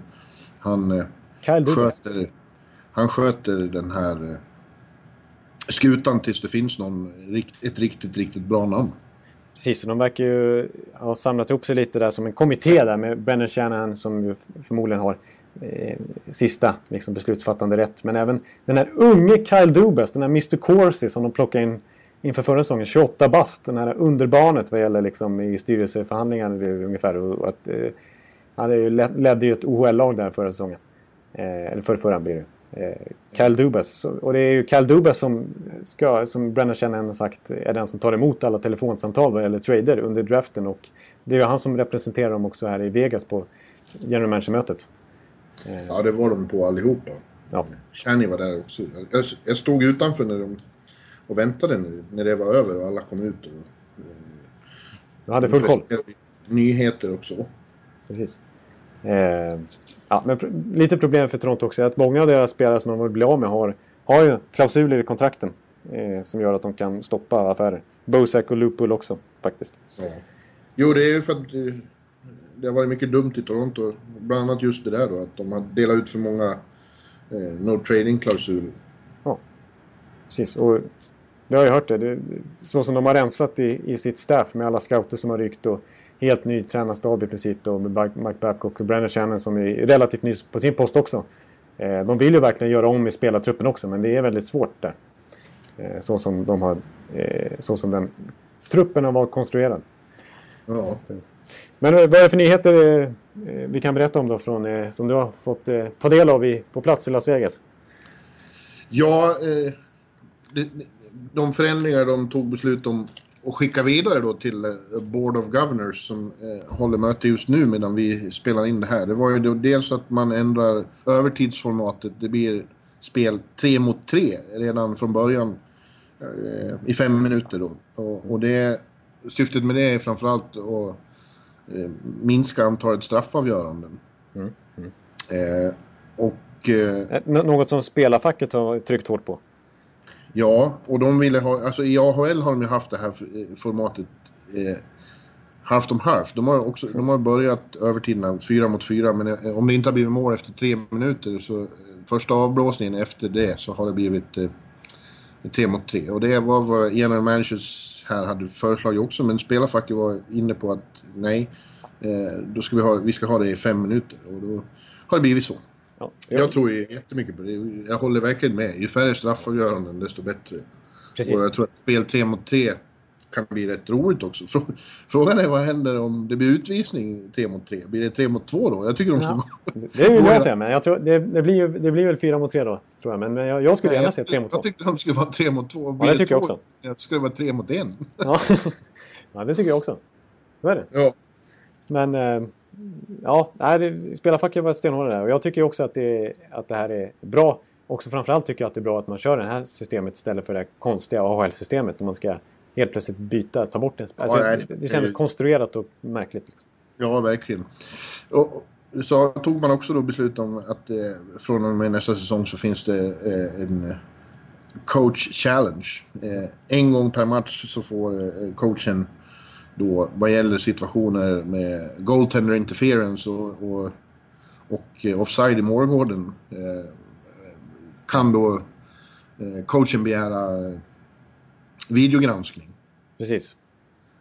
han eh, Douglas. sköter, han sköter den här eh, skutan tills det finns någon, ett riktigt, riktigt bra namn. Precis, de verkar ju ha samlat ihop sig lite där som en kommitté där med Brennan Shanahan som ju förmodligen har eh, sista liksom, beslutsfattande rätt. Men även den här unge Kyle Dubas, den här Mr Corsi som de plockade in inför förra säsongen, 28 bast, den här underbarnet vad gäller liksom, i styrelseförhandlingar ungefär. Och att, eh, han ledde ju ett OHL-lag där förra säsongen. Eh, eller förra, förra blir det. Eh, Kyle Dubas. Och det är ju Kyle Dubas som, ska, som Brennan Shanahan har sagt är den som tar emot alla telefonsamtal vad gäller trader under draften. Och det är ju han som representerar dem också här i Vegas på general manager-mötet. Eh, Ja, det var de på allihopa. ja. Shani var där också. Jag, jag stod utanför när de, och väntade när, när det var över och alla kom ut. Och, Du hade full koll. Nyheter också. Precis. Eh, ja, men lite problem för Toronto också är att många av deras spelare som de vill bli av med har, har ju klausuler i kontrakten. Eh, som gör att de kan stoppa affärer. Bosack och Lupul också faktiskt. Ja. Jo, det är ju för att det har varit mycket dumt i Toronto. Bland annat just det där då, att de har delat ut för många eh, no trading-klausuler. Precis, och vi har ju hört det. det så som de har rensat i, i sitt staff med alla scouter som har rykt och helt ny tränarstab i princip då med Mike Babcock och Brandon Shannon som är relativt ny på sin post också. Eh, de vill ju verkligen göra om i spelartruppen också men det är väldigt svårt där. Eh, så som de har, eh, så som den truppen har varit konstruerad. Ja. Men vad är det för nyheter vi kan berätta om då från, som du har fått ta del av i, på plats i Las Vegas? Ja, de förändringar de tog beslut om att skicka vidare då till eh, Board of Governors som eh, håller möte just nu medan vi spelar in det här. Det var ju då dels att man ändrar övertidsformatet. Det blir spel tre mot tre redan från början eh, i fem minuter då. Och, och det, syftet med det är framförallt att eh, minska antalet straffavgöranden. Eh, och eh, Eh, nå- Något som spelarfacket har tryckt hårt på. Ja, och de ville ha... Alltså i AHL har de ju haft det här eh, formatet eh, halvt om halvt. De har, också, de har börjat övertiderna fyra mot fyra, men eh, om det inte har blivit mål efter tre minuter så eh, första avblåsningen efter det så har det blivit eh, tre mot tre. Och det var vad general managers här hade föreslagit också, men spelarfacket var inne på att nej, eh, då ska vi, ha, vi ska ha det i fem minuter. Och då har det blivit så. Ja. Jag tror ju jättemycket på det. Jag håller verkligen med. Ju färre straffavgöranden desto bättre. Precis. Och jag tror att spel 3 mot 3 kan bli rätt roligt också. Frå- Frågan är vad händer om det blir utvisning 3 mot 3? Blir det 3 mot 2 då? Jag tycker de ska Ja. gå... Det vill jag säga, men jag tror, det, det, blir ju, det blir väl fyra mot tre då. Tror jag. Men, jag, jag skulle gärna jag, se tre mot två. jag tyckte de skulle vara 3 mot 2. Ja, det tycker jag också. Jag skulle vara 3 mot 1. Ja. [laughs] ja, det tycker jag också. Så är det. Ja. Men eh, ja, nej, spelarfacket var stenhårda där. Och jag tycker också att det, att det här är bra. Också framförallt tycker jag att det är bra att man kör det här systemet istället för det här konstiga AHL-systemet. Där man ska helt plötsligt byta, ta bort en spelare. Alltså, nej, det, det- känns konstruerat och märkligt. Liksom. Ja, verkligen. Och och så tog man också då beslut om att eh, från och med nästa säsong så finns det eh, en eh, coach challenge. Eh, en gång per match så får eh, coachen då vad gäller situationer med goaltender interference och, och, och eh, offside i målgården eh, kan då eh, coachen begära eh, videogranskning. Precis.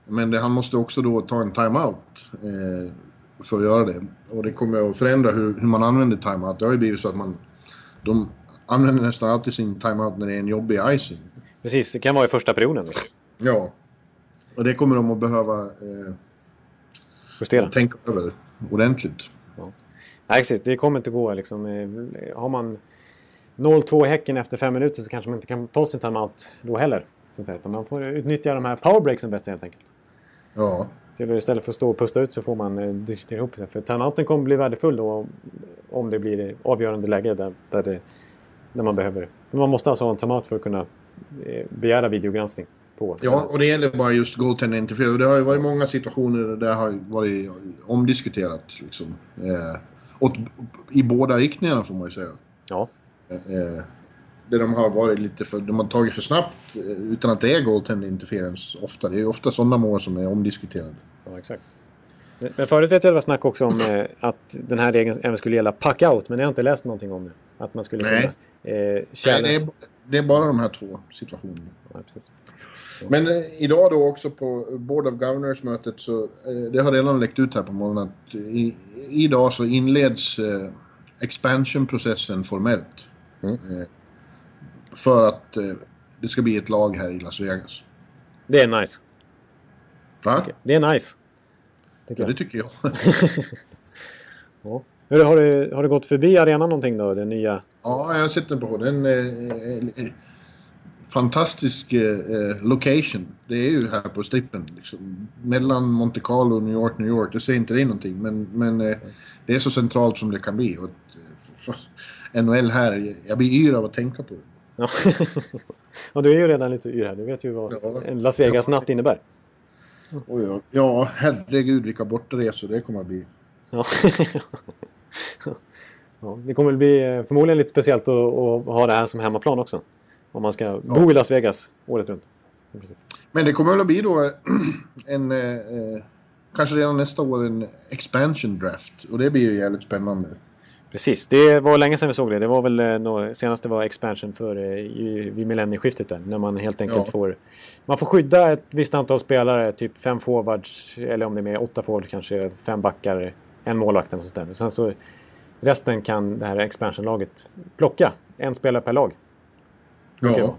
Men det, han måste också då ta en timeout eh, för att göra det. Och det kommer att förändra hur, hur man använder timeout. Det har ju blivit så att man... De använder nästan alltid sin timeout när det är en jobbig icing. Precis, det kan vara i första perioden. Ja. Och det kommer de att behöva eh, Justera. tänka över ordentligt. Nej, exakt. Det kommer inte gå. Liksom. Eh, Har man 0-2 i Häcken efter fem minuter så kanske man inte kan ta sin timeout då heller. Så att säga. Utan Man får utnyttja de här powerbreaksen bättre helt enkelt. Ja. Till istället för att stå och pusta ut så får man eh, diskutera ihop sig. För timeouten kommer bli värdefull då om- det blir avgörande läge där, där, det, där man behöver det. Men man måste alltså ha en timeout för att kunna eh, begära videogranskning. På. Ja, och det gäller bara just goaltending interference. Det har ju varit många situationer där det har varit omdiskuterat. Liksom. Eh, åt, I båda riktningarna får man ju säga. Ja. Eh, där de har varit lite för... De har tagit för snabbt eh, utan att det är goaltending interference ofta. Det är ju ofta sådana mål som är omdiskuterade. Ja, exakt. Men förut vet jag det var snack också om eh, att den här regeln även skulle gälla puck-out, men jag har inte läst någonting om det. Att man skulle Nej. kunna... Eh, Nej, det, är, det är bara de här två situationerna. Ja, precis. Men eh, idag då också på Board of Governors-mötet så eh, det har redan läckt ut här på morgonen att i, idag så inleds eh, expansion-processen formellt. Mm. Eh, för att eh, det ska bli ett lag här i Las Vegas. Det är nice. Va? Det är nice. Tycker Ja, det tycker jag. [laughs] Ja. Hur, har, du, har du gått förbi arenan någonting då? Den nya? ja, jag har sett den på den. Fantastisk eh, eh, location. Det är ju här på strippen. Liksom. Mellan Monte Carlo och New York, New York. Det säger inte det någonting. Men, men eh, det är så centralt som det kan bli. Och, eh, NHL här, jag blir yr av att tänka på det. Ja. [laughs] ja, du är ju redan lite yr här. Du vet ju vad Ja. en Las Vegas-natt innebär. Ja, ja, herregud vilka bortaresor det kommer att bli. Ja. [laughs] ja, det kommer väl bli eh, förmodligen lite speciellt att, att ha det här som hemmaplan också. Om man ska bo i Las Vegas året runt. Men det kommer väl att bli då en, eh, eh, kanske redan nästa år, en expansion draft. Och det blir ju jävligt spännande. Precis, det var länge sedan vi såg det. Det var väl eh, nå- senast det var expansion för, eh, i, vid millennieskiftet där. När man helt enkelt Ja. får... Man får skydda ett visst antal spelare, typ fem forwards, eller om det är mer, åtta forwards kanske, fem backar, en målvakt eller sånt där. Sen så resten kan det här expansionlaget plocka. En spelare per lag. Ja.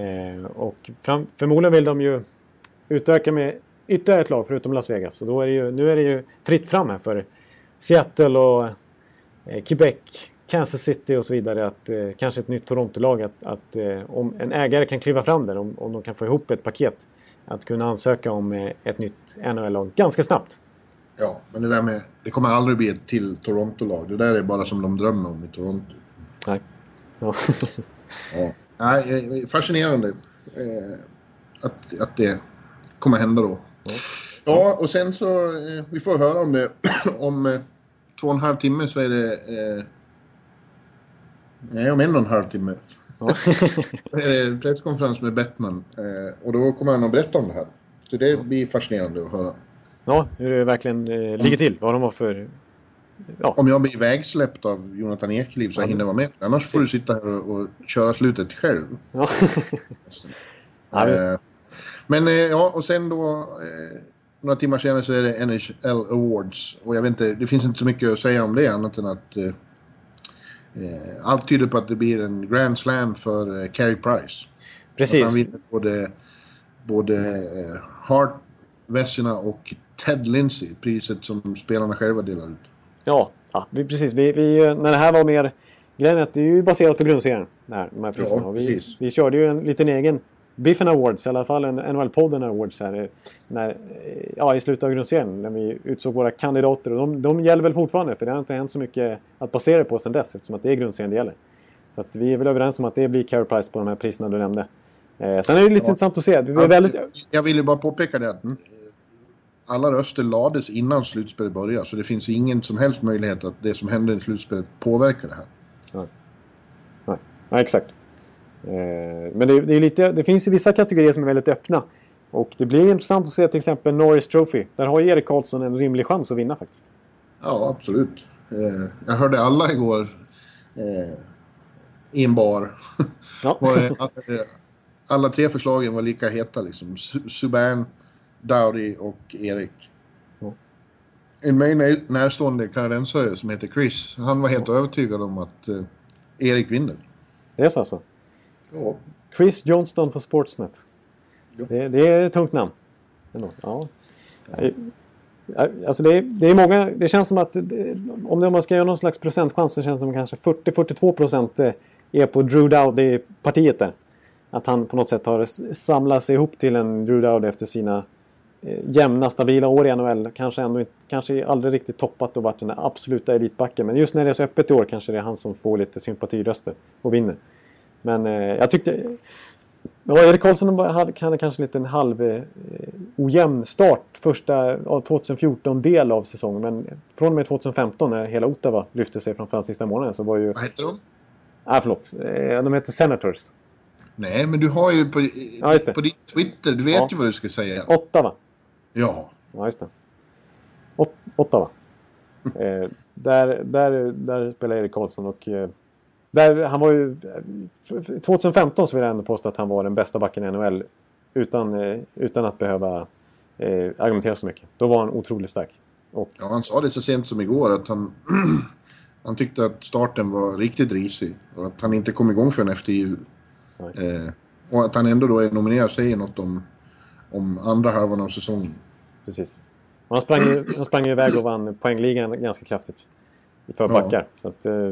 Eh, och fram, förmodligen vill de ju utöka med ytterligare ett lag förutom Las Vegas. Så då är det ju, nu är det ju fritt fram här för Seattle och eh, Quebec, Kansas City och så vidare. Att, eh, kanske ett nytt Toronto-lag. Att, att eh, om en ägare kan kliva fram där, om, om de kan få ihop ett paket. Att kunna ansöka om eh, ett nytt NHL-lag ganska snabbt. ja, men det där med... Det kommer aldrig bli ett till Toronto-lag. Det där är bara som de drömmer om i Toronto. Nej. Ja. Ja. [laughs] Nej, fascinerande eh, att, att det kommer hända då. Ja, och sen så, eh, vi får höra om det. [clears throat] om eh, två och en halv timme så är det... Eh, nej, om en och en halv timme. Ja. [laughs] Då är det presskonferens med Bettman. Eh, och då kommer han att berätta om det här. Så det blir fascinerande att höra. ja, hur det verkligen eh, ligger till. Vad de har för... Ja, Om jag blir vägsläppt av Jonathan Ekeliv så jag hinner vara med. Annars får du sitta här och, och köra slutet själv. ja. [laughs] Ja. Eh, Men eh, ja, och sen då... Eh, några timmar senare så är det NHL Awards. Och jag vet inte, det finns inte så mycket att säga om det annat än att... Eh, allt tyder på att det blir en Grand Slam för eh, Carey Price. Att han Precis. vinner både, både Hart, Vessina och Ted Lindsay. Priset som spelarna själva delar ut. Ja, ja vi, precis. Vi, vi, när det här var mer... Grejen är att det är ju baserat på grundserien. Här, de här priserna. Ja, vi, vi körde ju en liten egen Biffen Awards, i alla fall en NHL-podden Awards här. När, ja, I slutet av grundserien. När vi utsåg våra kandidater. Och de, de gäller väl fortfarande. För det har inte hänt så mycket att basera på sedan dess. Eftersom att det är grundserien det gäller. Så att vi är väl överens om att det blir Carey Price på de här priserna du nämnde. Eh, sen är det lite Ja. intressant att se. Vi är väldigt... Jag vill ju bara påpeka det eh, alla röster lades innan slutspelet började. Så det finns ingen som helst möjlighet att det som hände i slutspelet påverkar det här. Nej, ja, exakt. Eh, men det, det, är lite, det finns ju vissa kategorier som är väldigt öppna. Och det blir intressant att se till exempel Norris Trophy. Där har ju Erik Karlsson en rimlig chans att vinna faktiskt. Ja, absolut. Eh, jag hörde alla igår eh, i en bar. Ja. [laughs] Alla tre förslagen var lika heta liksom. Su- Subban, Dowdy och Erik. Ja. En mig när- närstående kanadensare som heter Chris, han var helt övertygad om att eh, Erik vinner. Det är så alltså. Ja. Chris Johnston på Sportsnet. Ja. Det, det är ett tungt namn. Ja. Eh, Alltså det, det är många, det känns som att det, om man ska göra någon slags procentchans så känns det som kanske 40-42 procent eh, är på Drew Dowdy-partiet där. Att han på något sätt har s- samlat sig ihop till en Drew Dowdy efter sina eh, jämna, stabila år i NHL. Kanske ändå inte, kanske aldrig riktigt toppat och varit den där absoluta elitbacken. Men just när det är så öppet i år kanske det är han som får lite sympatiröster och vinner. Men eh, jag tyckte... Ja, Erik Karlsson hade, kanske lite en halv eh, ojämn start första av 2014 del av säsongen. Men från och med 2015 när hela Ottawa lyfte sig framförallt sista månaden så var ju... Vad heter de? Ah, förlåt. Eh, de heter Senators. Nej, men du har ju på, Ja, på din Twitter, du vet Ja. ju vad du ska säga. Ottawa. Ja. Ja, just det. Ot- Ottawa. [laughs] eh, där, där, där spelar Erik Karlsson och... Eh, där, han var ju... f- f- 2015 så vill jag ändå påstå att han var den bästa backen i NHL. Utan, eh, utan att behöva eh, argumentera så mycket. Då var han otroligt stark. Och ja, han sa det så sent som igår att han, [clears throat] han tyckte att starten var riktigt risig och att han inte kom igång förrän efter jul. Eh, och att han ändå då är nominerad säger något om, om andra halvan av säsongen. Precis. Han sprang, han sprang iväg och vann poängligan ganska kraftigt. För Ja. backar. Så att, eh,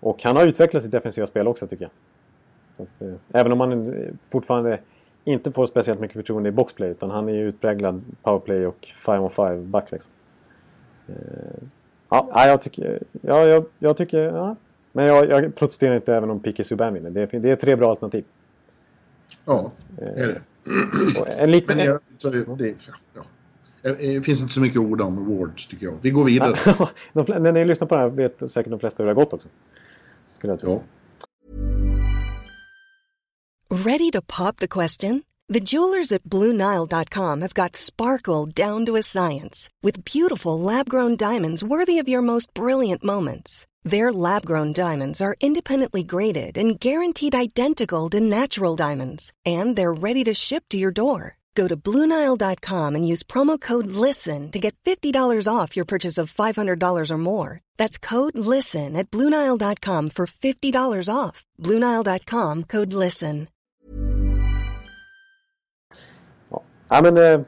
och han har utvecklat sitt defensiva spel också tycker jag. Att, eh, även om han fortfarande inte får speciellt mycket förtroende i boxplay. Utan han är ju utpräglad powerplay och 5-on-5 back liksom. Eh, ja, jag tycker... Ja, jag, jag tycker... Ja. Men jag, jag protesterar inte även om Piqué Subban vinner. Det, det är tre bra alternativ. Ja, är det. Och en liten... Men jag, så, det, ja. Eh, Det finns inte så mycket ord om awards tycker jag. Vi går vidare. [laughs] de, fl- när ni lyssnar på det här vet säkert de flesta hur det har gått också. Skulle jag tro. Ja. Ready to pop the question? The jewelers at BlueNile.com have got sparkle down to a science with beautiful lab grown diamonds worthy of your most brilliant moments. Their lab grown diamonds are independently graded and guaranteed identical to natural diamonds, and they're ready to ship to your door. Go to BlueNile.com and use promo code LISTEN to get $50 off your purchase of $500 or more. That's code LISTEN at BlueNile.com for $50 off. BlueNile.com code LISTEN. Ja, men... Eh,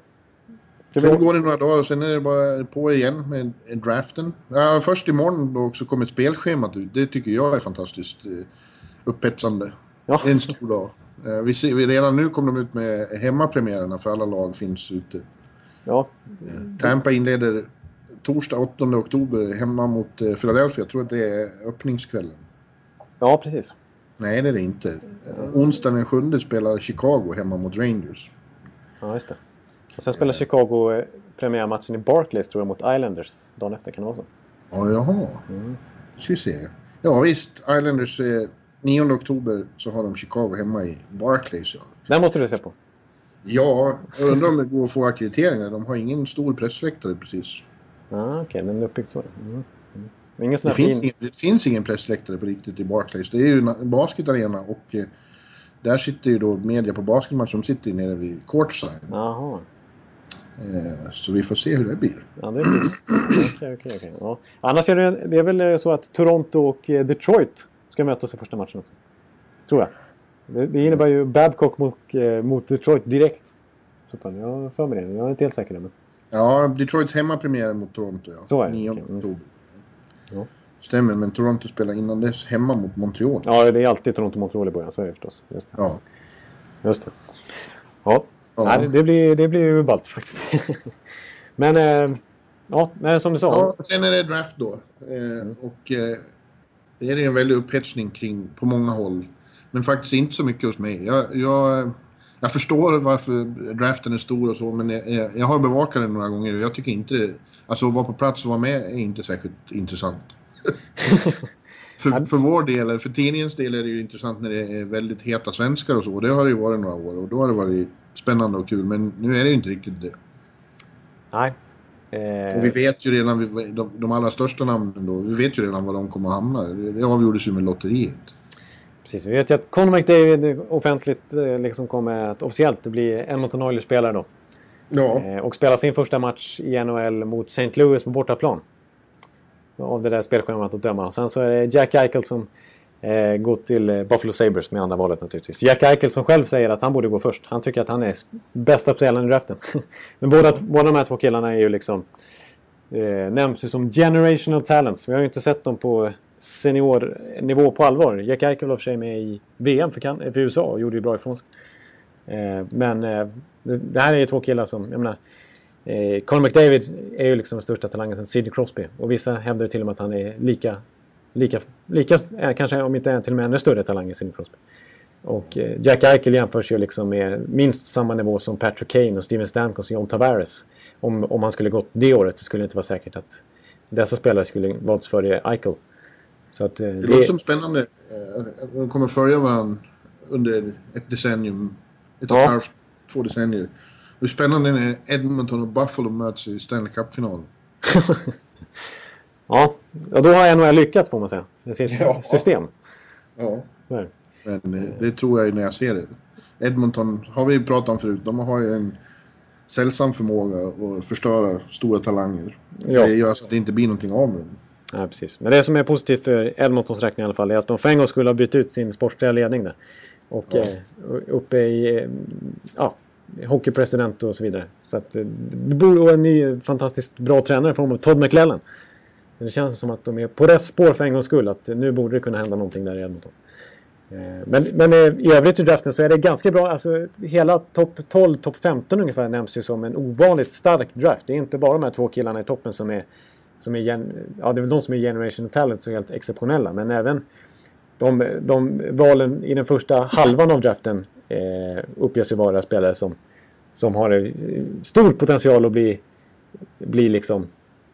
ska Sen vi... går det några dagar och sen är det bara på igen med draften. Ja, först imorgon då också kommer spelschemat ut. Det tycker jag är fantastiskt eh, upphetsande. Ja. En stor dag. Eh, Vi ser, vi redan nu kommer de ut med hemmapremiärerna för alla lag finns ute. Ja, Tampa inleder torsdag 8 oktober hemma mot eh, Philadelphia. Jag tror att det är öppningskvällen. ja, precis. Nej, det är det inte. Eh, Onsdagen den 7 spelar Chicago hemma mot Rangers. Ja, just det. Och sen spelar Chicago eh, premiärmatchen i Barclays tror jag mot Islanders dagen efter. Kan det vara så? Ja, jaha. Ska vi se. Ja visst, Islanders eh, 9 oktober så har de Chicago hemma i Barclays. Ja, Den måste du se på. ja jag undrar om det går att få akkrediteringar. De har ingen stor pressläktare precis. Ja, Okej, den är uppbyggd så. Mm. Mm. Ingen Det här finns, fin... ingen, det finns ingen pressläktare på riktigt i Barclays. Det är ju en basketarena och eh, där sitter ju då media på basketmatch som sitter nere vid courtside. Jaha. Eh, så vi får se hur det blir. Ja, det är. [clears throat] Okej, okej, okej. Ja. Annars är det, det är väl eh, så att Toronto och eh, Detroit ska mötas i första matchen också. Tror jag. Det, det innebär ju Babcock mot, eh, mot Detroit direkt. Så fan, jag har för mig det. Jag är inte helt säker men... Ja, Detroits hemmapremiär mot Toronto ja. Så är det, 9 okej. Mm. oktober. Ja. Stämmer, men Toronto spelar innan dess hemma mot Montreal. Ja, det är alltid Toronto-Montreal i början. Så är det förstås. Just det. Ja. Just det. Ja, Ja. Nej, det blir, det blir ju ballt faktiskt. [laughs] Men, eh, ja, som du sa. Ja, sen är det draft då. Eh, och eh, det är en väldig upphetsning kring på många håll. Men faktiskt inte så mycket hos mig. Jag, jag, jag förstår varför draften är stor och så, men jag, jag, har bevakat den några gånger och jag tycker inte det... Alltså att vara på plats och vara med är inte särskilt intressant. [laughs] för, för vår del, eller för tidningens del är det ju intressant när det är väldigt heta svenskar och så. Det har det ju varit några år och då har det varit spännande och kul. Men nu är det ju inte riktigt det. Nej. Eh, Och vi vet ju redan, de, de allra största namnen då, vi vet ju redan var de kommer att hamna. Det, avgjordes ju med lotteriet. Precis, vi vet ju att Conor McDavid offentligt eh, liksom kommer att officiellt bli Edmonton Oilers-spelare då. Ja. Eh, och spela sin första match i NHL mot St. Louis på bortaplan. Så av det där spelschemat att döma. Och sen så är det Jack Eichel som eh, gå till eh, Buffalo Sabres med andra valet naturligtvis. Jack Eichel som själv säger att han borde gå först. Han tycker att han är bästa spelaren i draften. [laughs] Men båda, båda de här två killarna är ju liksom... Eh, nämns ju som generational talents. Vi har ju inte sett dem på seniornivå på allvar. Jack Eichel var för sig med i VM för, kan- eh, för USA och gjorde ju bra ifrån sig. Eh, men eh, det, här är ju två killar som, jag menar, eh, Conor McDavid är ju liksom den största talangen sen Sidney Crosby. Och vissa hävdar ju till och med att han är lika, lika, lika eh, kanske om inte till och med ännu större talang än Sidney Crosby. Och eh, Jack Eichel jämförs ju liksom med minst samma nivå som Patrick Kane och Steven Stamkos och John Tavares. Om, om han skulle gått det året så skulle det inte vara säkert att dessa spelare skulle valts före Eichel. Så att, eh, Det låter som spännande. De kommer följa varandra under ett decennium. Ett och Ja. halvt, två decennier. Det är spännande när Edmonton och Buffalo möts i Stanley Cup-finalen. [laughs] Ja, och då har NHL lyckats får man säga. Med sitt Ja. system. Ja. Så är det. Men eh, det tror jag ju när jag ser det. Edmonton har vi pratat om förut. De har ju en sällsam förmåga att förstöra stora talanger. Ja. Det gör så att det inte blir någonting av med dem. Ja, precis. Men det som är positivt för Edmontons räkning i alla fall är att de för en gång skulle ha bytt ut sin sportsliga ledning där. Och Ja. eh, uppe i eh, ja, hockeypresident och så vidare. Så att det borde en ny fantastiskt bra tränare honom, Todd McLellan. Men Det känns som att de är på rätt spår för en gångs skull. Att nu borde det kunna hända någonting där i Edmonton. Eh, men, men eh, i övrigt i draften så är det ganska bra. Alltså, hela topp 12, topp 15 ungefär nämns ju som en ovanligt stark draft. Det är inte bara de här två killarna i toppen som är, som är, gen, ja, det är väl de som är generation talent är helt exceptionella. Men även de, de valen i den första halvan av draften eh, uppges ju vara spelare som, som har eh, stor potential att bli, bli liksom,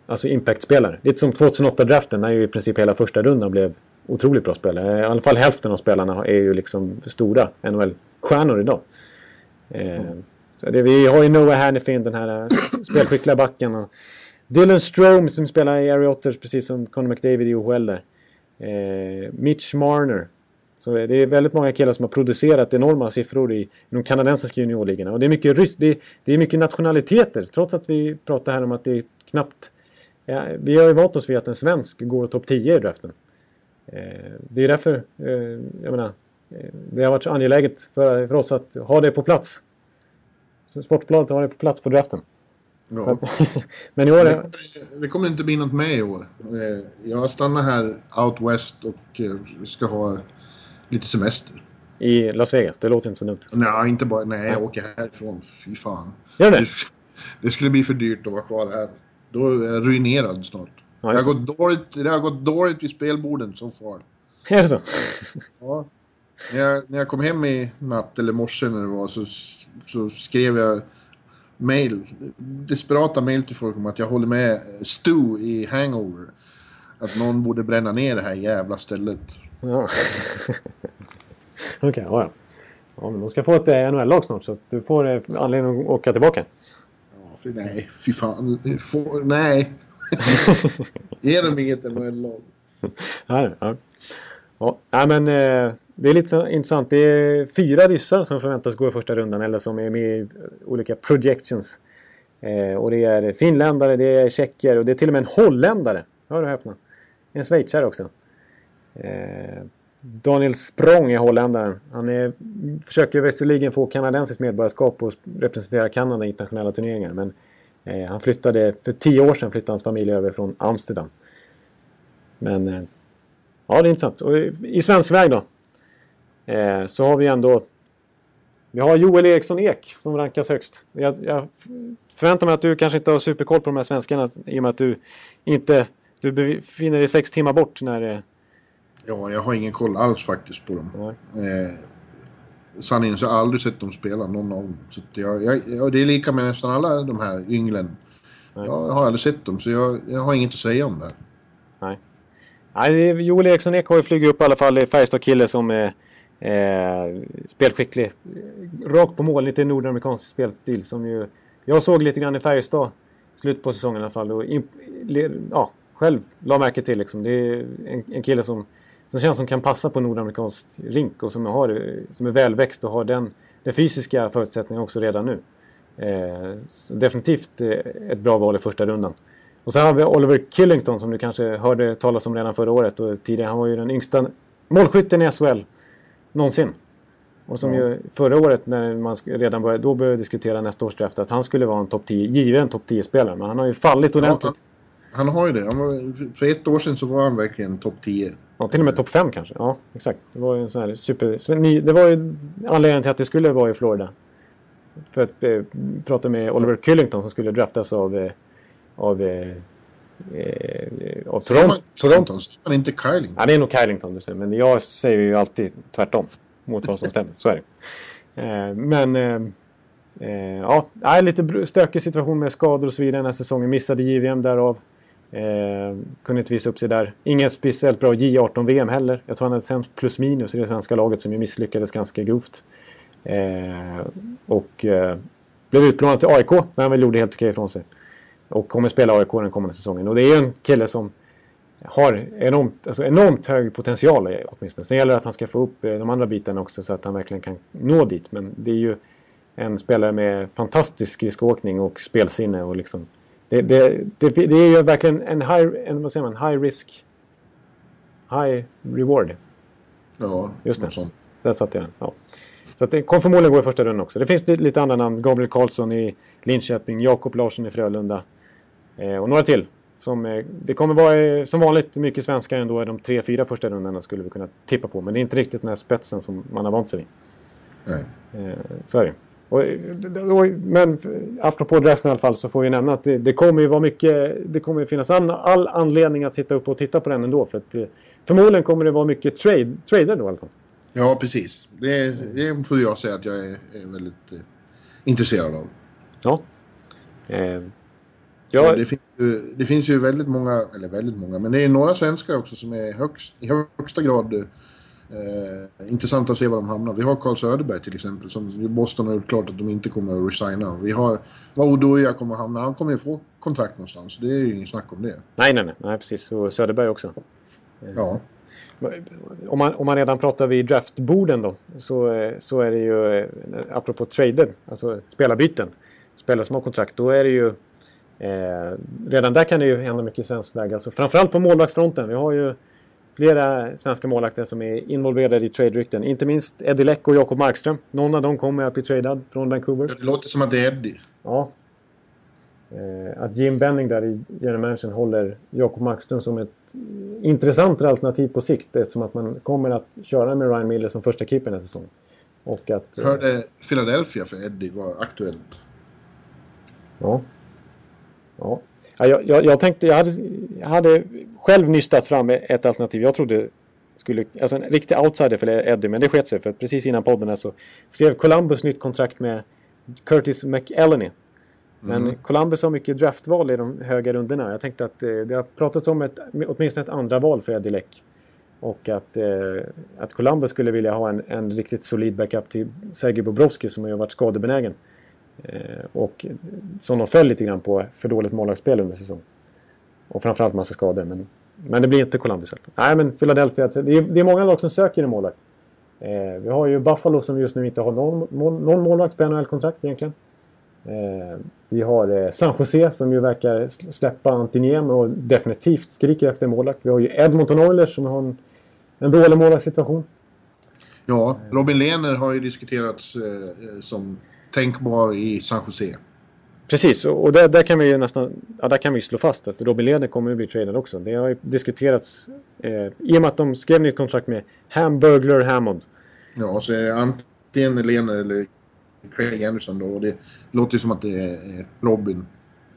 alltså impact-spelare. Lite som 2008-draften när ju i princip hela första rundan blev otroligt bra spelare. I alla fall hälften av spelarna är ju liksom stora NHL-stjärnor idag. Eh, så det, vi har ju Noah Hannifin, den här eh, [clears throat] spelskickliga backen. Och Dylan Strome som spelar i Area Otters precis som Conor McDavid i OHL där. Eh, Mitch Marner. Så det är väldigt många killar som har producerat enorma siffror i de kanadensiska juniorligorna. Och det är mycket rys- det, det är mycket nationaliteter. Trots att vi pratar här om att det är knappt... Ja, vi har ju vant oss vid att en svensk går topp 10 i draften. Eh, det är därför, eh, jag menar, eh, det har varit så angeläget för, för oss att ha det på plats. Sportbladet har det på plats på draften. Ja. [laughs] Men i år... Det det kommer inte bli något med i år. Jag stannar här out west och ska ha lite semester. I Las Vegas. Det låter inte så dumt. Nej, inte bara... Nej, jag åker härifrån. Fy fan. Gör? Det, det skulle bli för dyrt att vara kvar här. Då är jag ruinerad snart. Ja, det, har gått dåligt, det har gått dåligt vid spelborden så far. [laughs] Är det så? Ja. När, jag, när jag kom hem i natt, eller morse när det var, så, så skrev jag mail, desperata mail till folk om att jag håller med Stu i Hangover. Att någon borde bränna ner det här jävla stället. Ja. [laughs] Okej, ja, ja. Ja, men de ska få ett eh, NHL-lag snart så du får eh, anledning att åka tillbaka. Nej, fy fan. Få, nej. [laughs] Ge dem inget NHL-lag. Ja, ja. ja. men eh, det är lite intressant. Det är fyra ryssar som förväntas gå i första rundan eller som är med i olika projections. Eh, och det är finländare, det är tjecker och det är till och med en holländare. Hör och häpna. En schweizare också. Eh, Daniel Språng är holländaren. Han är, försöker visserligen få kanadensiskt medborgarskap och representera Kanada i internationella turneringar. Men eh, han flyttade, för tio år sedan flyttade hans familj över från Amsterdam. Men eh, ja, det är intressant. Och i- i svensk väg då. Eh, så har vi ändå vi har Joel Eriksson Ek som rankas högst. Jag, jag förväntar mig att du kanske inte har superkoll på de här svenskarna i och med att du inte du befinner dig sex timmar bort när eh, Ja, jag har ingen koll alls faktiskt på dem. Nej. Eh, sanningen så har jag aldrig sett dem spela, någon av dem. Så jag, jag, jag, det är lika med nästan alla de här ynglen. Jag har aldrig sett dem, så jag, jag har inget att säga om det. Nej. Nej, Joel Eriksson Ek har ju flugit upp i alla fall. Färjestad-kille som är eh, spelskicklig. Rakt på mål, lite nordamerikansk spelstil som ju... Jag såg lite grann i Färjestad, slut på säsongen i alla fall. Och le, ja, själv la märke till liksom. Det är en, en kille som, som känns som kan passa på nordamerikansk rink och som, har, som är välväxt och har den, den fysiska förutsättningen också redan nu. Eh, definitivt eh, ett bra val i första rundan. Och sen har vi Oliver Killington som du kanske hörde talas om redan förra året och tidigare. Han var ju den yngsta målskytten i SHL någonsin. Och som Ja. ju förra året när man redan började, då började diskutera nästa års draft att han skulle vara en topp 10, given topp 10-spelare. Men han har ju fallit Ja, ordentligt. han, han har ju det. Var, för ett år sedan så var han verkligen topp 10. Ja, till och med topp 5 kanske. Ja, exakt. Det var ju en sån här super... Det var ju anledningen till att det skulle vara i Florida. För att eh, prata med Oliver Killington som skulle draftas av... Eh, av eh, eh, av Toronto. man Toronto. Man inte Kylington? Ja, det är nog Kylington du säger, men jag säger ju alltid tvärtom. mot vad som stämmer. Så är det. Eh, men eh, eh, ja, lite stökig situation med skador och så vidare den här säsongen. Missade JVM därav. Eh, kunde inte visa upp sig där. Ingen speciellt bra J18-VM heller. Jag tror han hade sämst plus minus i det svenska laget som ju misslyckades ganska grovt. Eh, och eh, blev utlånad till AIK, men han väl gjorde helt okej ifrån sig. Och kommer spela AIK den kommande säsongen. Och det är ju en kille som har enormt, alltså enormt hög potential åtminstone. Sen gäller det att han ska få upp eh, de andra bitarna också så att han verkligen kan nå dit. Men det är ju en spelare med fantastisk skridskoåkning och spelsinne. Och liksom, det, det, det, det, är ju verkligen en high, en, vad säger man, high risk, high reward. Ja, just det. Sånt. Där satte jag den. Ja. Så att det kommer förmodligen gå i första rundan också. Det finns lite andra namn. Gabriel Karlsson i Linköping, Jakob Larsson i Frölunda eh, och några till. Som, eh, det kommer vara eh, som vanligt mycket svenskar ändå i de tre, fyra första rundorna skulle vi kunna tippa på. Men det är inte riktigt den här spetsen som man har vant sig vid. Nej. Eh, så är det. Och, och, men apropå draften i alla fall så får vi nämna att det, det kommer ju vara mycket, det kommer ju finnas an, all anledning att sitta upp och titta på den ändå. För att, eh, förmodligen kommer det vara mycket trade, trader då i alla fall. Ja, precis. Det, det får jag säga att jag är, är väldigt eh, intresserad av. Ja. Eh, ja. Det, finns ju, det finns ju väldigt många, eller väldigt många, men det är några svenskar också som är högst, i högsta grad eh, intressant att se var de hamnar. Vi har Carl Söderberg till exempel som Boston har gjort klart att de inte kommer att resigna. Vi har var Odoja kommer att hamna. Han kommer ju få kontrakt någonstans. Det är ju inget snack om det. Nej, nej, nej. nej precis. Och Söderberg också. Ja. Om man, om man redan pratar vid draftborden då, så, så är det ju, eh, apropå trader, alltså spelarbyten, spelare som har kontrakt, då är det ju eh, redan där kan det ju hända mycket svensk väg. Alltså, framförallt på målvaktsfronten. Vi har ju flera svenska målvakter som är involverade i trade-rykten. Inte minst Eddie Leck och Jakob Markström. Någon av dem kommer att bli tradad från Vancouver. Det låter som att det är Eddie. Ja, Eh, att Jim Benning där i general managern håller Jakob Markström som ett intressant alternativ på sikt eftersom att man kommer att köra med Ryan Miller som första keeper nästa säsong. Och att, eh, Hörde Philadelphia för Eddie var aktuellt. Ja. Ja. Ja jag, jag, tänkte, jag hade, jag hade själv nystat fram ett alternativ. Jag trodde skulle, alltså en riktig outsider för Eddie, men det sket sig för precis innan podden så skrev Columbus nytt kontrakt med Curtis McElhenney men mm. Columbus har mycket draftval i de höga rundorna. Jag tänkte att eh, det har pratats om ett, åtminstone ett andra val för Eddie Leck. Och att, eh, att Columbus skulle vilja ha en, en riktigt solid backup till Sergej Bobrovski som har varit skadebenägen. Eh, och som de föll lite grann på för dåligt målvaktsspel under säsongen. Och framförallt massa skador. Men, men det blir inte Columbus i Nej, men Philadelphia. Alltså, det är, det är många lag som söker en målvakt. Eh, vi har ju Buffalo som just nu inte har någon, någon målvakt på NHL-kontrakt egentligen. Eh, vi har eh, San Jose som ju verkar släppa Antiniem och definitivt skriker efter målvakt. Vi har ju Edmonton Oilers som har en, en dålig målvaktssituation. Ja, Robin Lehner har ju diskuterats eh, eh som tänkbar i San Jose. Precis, och där, där, kan vi ju nästan ja, där kan vi slå fast att Robin Lehner kommer att bli tradad också. Det har ju diskuterats eh, i och med att de skrev nytt kontrakt med Hamburglar Hammond. Ja, så är det antingen Lehner eller Craig Anderson då. Och det låter ju som att det är Robin.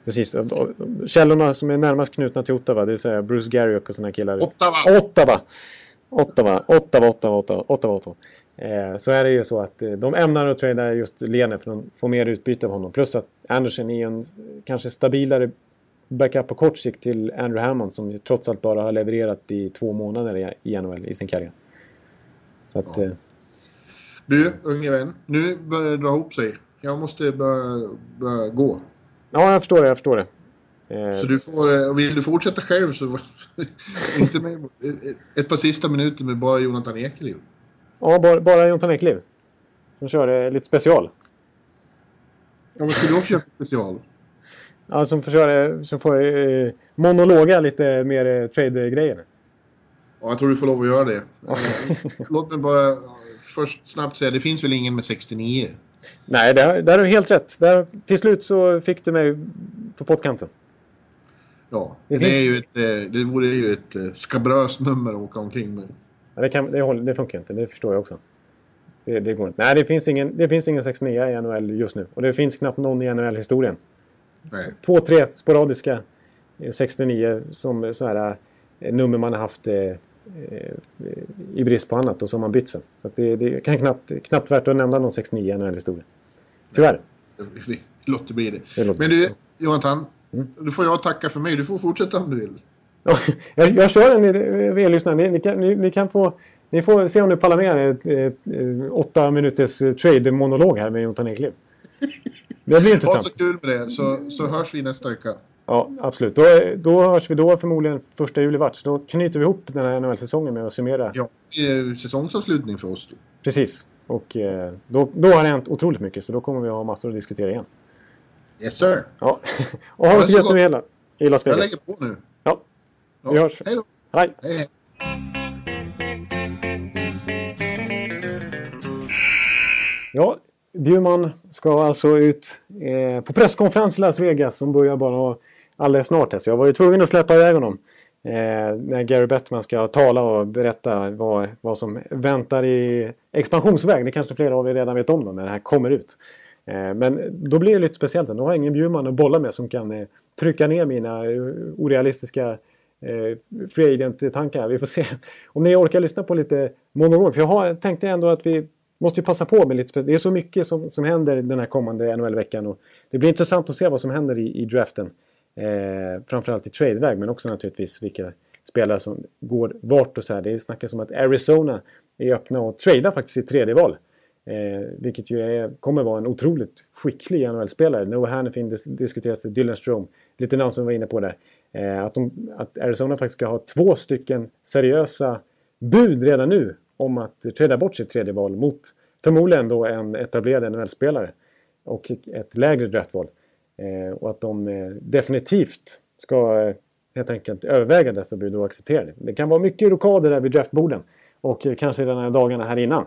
Precis. Källorna som är närmast knutna till Ottawa, det vill säga Bruce Garriok och sådana killar. Ottawa! Ottawa, Ottawa, Ottawa, Ottawa, Ottawa, Ottawa. Eh, så är det ju så att eh, de ämnar att trada just Lene för att få mer utbyte av honom. Plus att Anderson är en kanske stabilare backup på kort sikt till Andrew Hammond som trots allt bara har levererat i två månader i NHL i sin karriär. Så att, ja. eh, du, unge vän. Nu börjar det dra ihop sig. Jag måste börja, börja gå. Ja, jag förstår det. Jag förstår det. Så du får, vill du fortsätta själv så [laughs] inte med ett par sista minuter med bara Jonathan Ekeliv. Ja, bara, bara Jonathan Ekeliv. Som kör lite special. Ja, men ska du också köra special? Ja, som får, köra, som får eh, monologa lite mer eh, trade-grejer. Ja, jag tror du får lov att göra det. Låt mig bara först snabbt säga, det finns väl ingen med 69? Nej, där, där har du helt rätt. Där, till slut så fick du mig på pottkanten. Ja, det, det finns... är ju ett, eh, det vore ju ett eh, skabröst nummer att åka omkring med. Ja, det, kan, det, det funkar inte, det förstår jag också. Det, det, går inte. Nej, det finns, ingen, det finns ingen 69 i NHL just nu. Och det finns knappt någon i NHL-historien. Två, tre sporadiska 69 som så här, nummer man har haft eh, i brist på annat och så har man bytt sen. Så det, det kan knappt, knappt värt att nämna någon 6-9 i NHL-historien. Tyvärr. Vi låter bli det. Det Men du, Jonathan. Du får jag tacka för mig. Du får fortsätta om du vill. Ja, [laughs] jag, jag kör en för er lyssnare. Ni, ni, kan, ni, ni kan få... Ni får se om ni pallar med ett, ett, ett, åtta minuters eh, trade-monolog här med Jonathan Ekliv. Det blir Ha intressant. så kul med det, så, så hörs vi nästa vecka. Ja, absolut. Då, då hörs vi då förmodligen första juli vart. Då knyter vi ihop den här NHL-säsongen med att summera. Ja, säsongsavslutning för oss. Precis. Och eh, då, då har det hänt otroligt mycket så då kommer vi ha massor att diskutera igen. Yes sir. Ja. [laughs] Och ha det så gött nu i Las Jag lägger på nu. Ja. Vi hörs. Hej då. hej! Hej, hej. Ja, Bjurman ska alltså ut eh, på presskonferens i Las Vegas som börjar bara alldeles snart. här. Så jag var ju tvungen att släppa iväg honom. Eh, när Gary Bettman ska tala och berätta vad, vad som väntar i expansionsväg. Det kanske flera av er redan vet om då, när det här kommer ut. Eh, men då blir det lite speciellt. Nu har jag ingen Bjurman att bolla med som kan eh, trycka ner mina eh, orealistiska eh, free agent-tankar. Vi får se [laughs] om ni orkar lyssna på lite monolog. För jag har, tänkte ändå att vi måste ju passa på med lite Det är så mycket som, som händer den här kommande NHL-veckan. Och det blir intressant att se vad som händer i, i draften. Eh, framförallt i tradeväg men också naturligtvis vilka spelare som går vart och så här. Det snackas om att Arizona är öppna och tradar faktiskt i tredje val. Eh, vilket ju är, kommer vara en otroligt skicklig NHL-spelare. Noah Hannifin dis diskuteras, Dylan Strome, lite namn som vi var inne på där. Eh, att, de, att Arizona faktiskt ska ha två stycken seriösa bud redan nu om att trada bort sitt tredje val mot förmodligen då en etablerad NHL-spelare och ett lägre draftval. Eh, och att de eh, definitivt ska eh, helt enkelt överväga dessa bud och acceptera det. Det kan vara mycket rokader där vid draftborden och eh, kanske redan här dagarna här innan.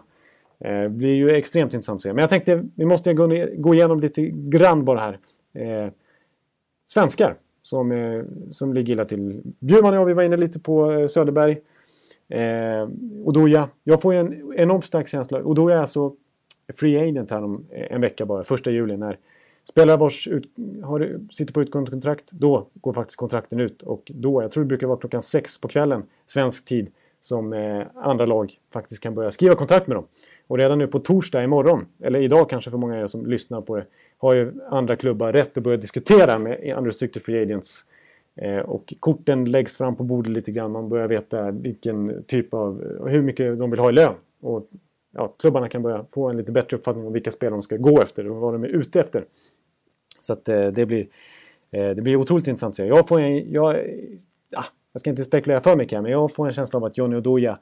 Eh, Det blir ju extremt intressant att se. Men jag tänkte vi måste gå, ner, gå igenom lite grann bara här. Eh, svenskar som, eh, som ligger illa till. Bjurman och jag, vi var inne lite på eh, Söderberg. Eh, Odoja. Jag får en enormt stark känsla. Odoja är alltså free agent här om eh, en vecka bara, första juli. När spelare vars ut, har, sitter på utgående kontrakt, då går faktiskt kontrakten ut. Och då, jag tror det brukar vara klockan sex på kvällen, svensk tid, som eh, andra lag faktiskt kan börja skriva kontrakt med dem. Och redan nu på torsdag imorgon, eller idag kanske för många av er som lyssnar på det, har ju andra klubbar rätt att börja diskutera med unrestricted free agents. Eh, och korten läggs fram på bordet lite grann. Man börjar veta vilken typ av, hur mycket de vill ha i lön. Och ja, klubbarna kan börja få en lite bättre uppfattning om vilka spel de ska gå efter och vad de är ute efter. Så att eh, det blir, eh, det blir otroligt intressant att se. Jag får en, jag, ja, jag ska inte spekulera för mycket här, men jag får en känsla av att Johnny Oduya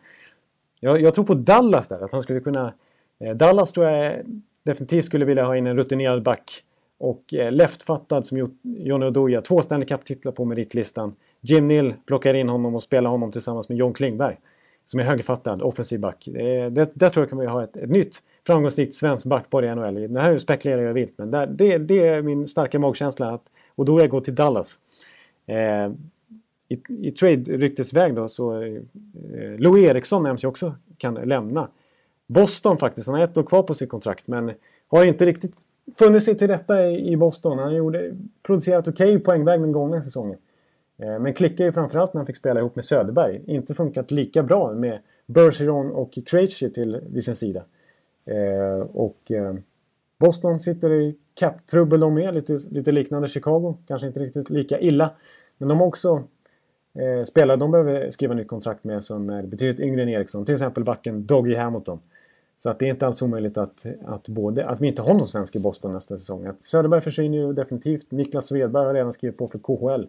jag, jag tror på Dallas där, att han skulle kunna... Eh, Dallas tror jag definitivt skulle vilja ha in en rutinerad back. Och eh, leftfattad som Johnny Oduya, två Stanley Cup-titlar på meritlistan. Jim Nill plockar in honom och spelar honom tillsammans med John Klingberg. Som är högerfattad, offensiv back. Det, där tror jag kan vi ha ett, ett nytt framgångsrikt svenskt backpar i NHL. Det här spekulerar jag vilt, men där, det, det är min starka magkänsla att Oduya går till Dallas. Eh, i, i trade-ryktesväg då så eh, Lou Eriksson nämns ju också kan lämna. Boston faktiskt, han har ett år kvar på sitt kontrakt men har inte riktigt funnit sig till rätta i, Boston. Han gjorde producerat okej okay poängväg den gångna säsongen. Eh, men klickar ju framförallt när han fick spela ihop med Söderberg. Inte funkat lika bra med Bergeron och Krejci till vid sin sida. Eh, och eh, Boston sitter i cap-trubbel de med, lite, lite liknande Chicago. Kanske inte riktigt lika illa. Men de har också eh, spelare de behöver skriva nytt kontrakt med som är betydligt yngre än Eriksson. Till exempel backen Doggy Hamilton. Så att det är inte alls omöjligt att, att, både, att vi inte har någon svensk i Boston nästa säsong. Att Söderberg försvinner ju definitivt. Niklas Svedberg har redan skrivit på för KHL.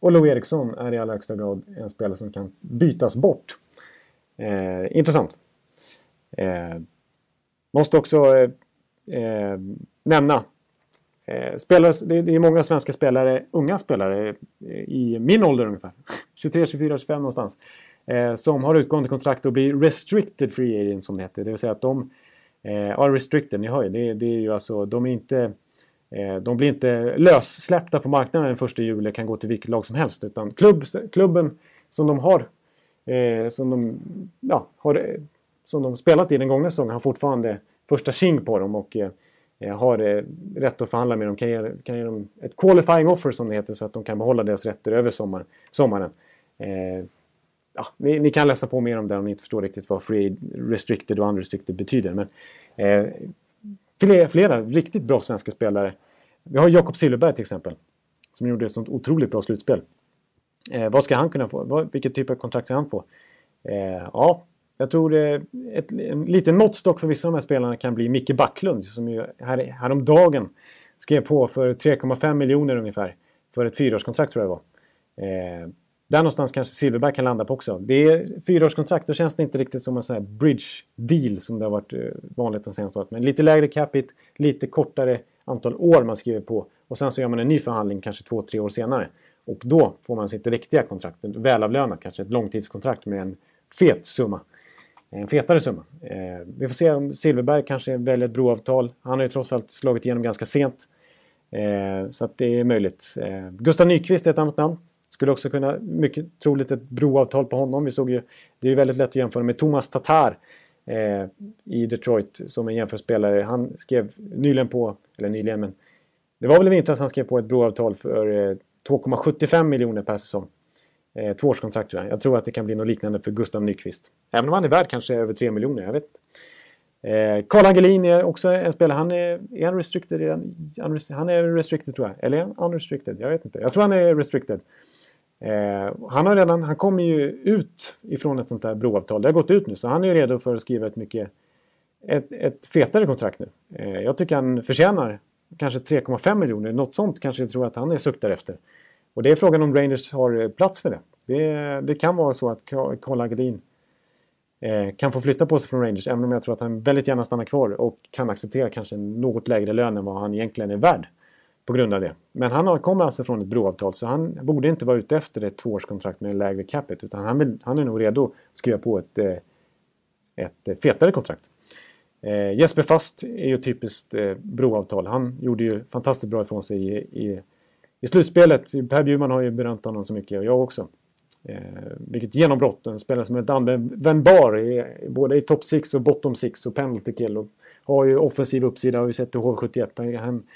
Och Lou Eriksson är i allra högsta grad en spelare som kan bytas bort. Eh, intressant. Eh, måste också eh, eh, nämna Eh, spelare, det, det är många svenska spelare, unga spelare eh, i min ålder ungefär, 23, 24, 25 någonstans, Eh, som har utgående kontrakt och blir restricted free agent som det heter. Det vill säga att de eh, är restricted, ni hör ju, det, det är ju alltså, de är inte eh, de blir inte lössläppta på marknaden den första juli kan gå till vilket lag som helst. Utan klubb, klubben som de har, eh, som, de, ja, har eh, som de spelat i den gångna säsongen har fortfarande första tjing på dem. Och, eh, eh, har eh, rätt att förhandla med dem, kan ge, kan ge dem ett qualifying offer som det heter så att de kan behålla deras rätter över sommar, sommaren. Ja, ni, ni, kan läsa på mer om det om ni inte förstår riktigt vad free restricted och unrestricted betyder. Men, eh, flera, flera riktigt bra svenska spelare. Vi har Jakob Silverberg till exempel. Som gjorde ett sånt otroligt bra slutspel. Eh, vad ska han kunna få? Vad, vilket typ av kontrakt ska han få? Eh, ja, jag tror eh, ett, en liten måttstock för vissa av de här spelarna kan bli Micke Backlund som ju här, häromdagen skrev på för 3,5 miljoner ungefär. För ett fyraårskontrakt tror jag det var. Eh, där någonstans kanske Silverberg kan landa på också. Det är fyraårskontrakt, då känns det inte riktigt som en sån här bridge deal som det har varit eh, vanligt de senaste åren. Men lite lägre capita, lite kortare antal år man skriver på. Och sen så gör man en ny förhandling kanske två, tre år senare. Och då får man sitt riktiga kontrakt, välavlönat kanske, ett långtidskontrakt med en fet summa. En fetare summa. Eh, vi får se om Silverberg kanske väljer ett broavtal. Han har ju trots allt slagit igenom ganska sent. Eh, så att det är möjligt. Eh, Gustav Nyqvist är ett annat namn. Skulle också kunna, mycket troligt, ett broavtal på honom. Vi såg ju, det är väldigt lätt att jämföra med Thomas Tatar eh, i Detroit som en jämförspelare. Han skrev nyligen på, eller nyligen men det var väl i vintras han skrev på ett broavtal för eh, 2,75 miljoner per säsong. Eh, tvåårskontrakt tror jag. Jag tror att det kan bli något liknande för Gustav Nyqvist. Även om han är värd kanske över 3 miljoner, jag vet. Eh, Carl Angelin är också en spelare. Han är, är han restricted? Är han, han är restricted tror jag. Eller är han unrestricted? Jag vet inte. Jag tror han är restricted. Eh, han, har redan, han kommer ju ut ifrån ett sånt där broavtal. Det har gått ut nu så han är redo för att skriva ett mycket ett, ett fetare kontrakt nu. Eh, jag tycker han förtjänar kanske 3,5 miljoner. Något sånt kanske jag tror att han är suktar efter. Och det är frågan om Rangers har eh, plats för det. Det, det kan vara så att Karl Agadin eh, kan få flytta på sig från Rangers. Även om jag tror att han väldigt gärna stannar kvar och kan acceptera kanske en något lägre lön än vad han egentligen är värd på grund av det. Men han kommer alltså från ett broavtal så han borde inte vara ute efter ett tvåårskontrakt med en lägre capita utan han, vill, han är nog redo att skriva på ett, eh, ett eh, fetare kontrakt. Eh, Jesper Fast är ju typiskt eh, broavtal. Han gjorde ju fantastiskt bra ifrån sig i, i, i slutspelet. Per Bjurman har ju berömt honom så mycket och jag också. Eh, vilket genombrott. En spelare som är användbar i, både i top 6 och bottom 6 och penalty kill. Och har ju offensiv uppsida, har vi sett i HV71. Han,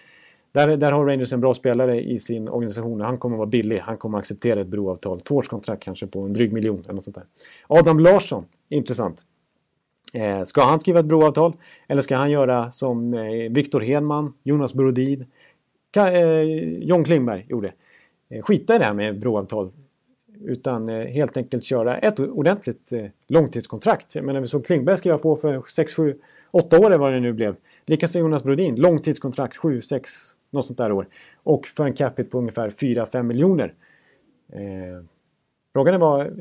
där, där har Rangers en bra spelare i sin organisation. Han kommer vara billig. Han kommer acceptera ett broavtal. Tvåårskontrakt kanske på en dryg miljon. Eller något sånt där. Adam Larsson, intressant. Eh, ska han skriva ett broavtal? Eller ska han göra som eh, Viktor Hedman, Jonas Brodin, eh, John Klingberg gjorde? Eh, skita i det här med broavtal. Utan eh, helt enkelt köra ett ordentligt eh, långtidskontrakt. Jag menar, vi såg Klingberg skriva på för 6, 7, 8 år eller vad det nu blev. Likaså Jonas Brodin, långtidskontrakt 7, 6, något sånt där år. Och för en capita på ungefär 4-5 miljoner. Eh, frågan är vad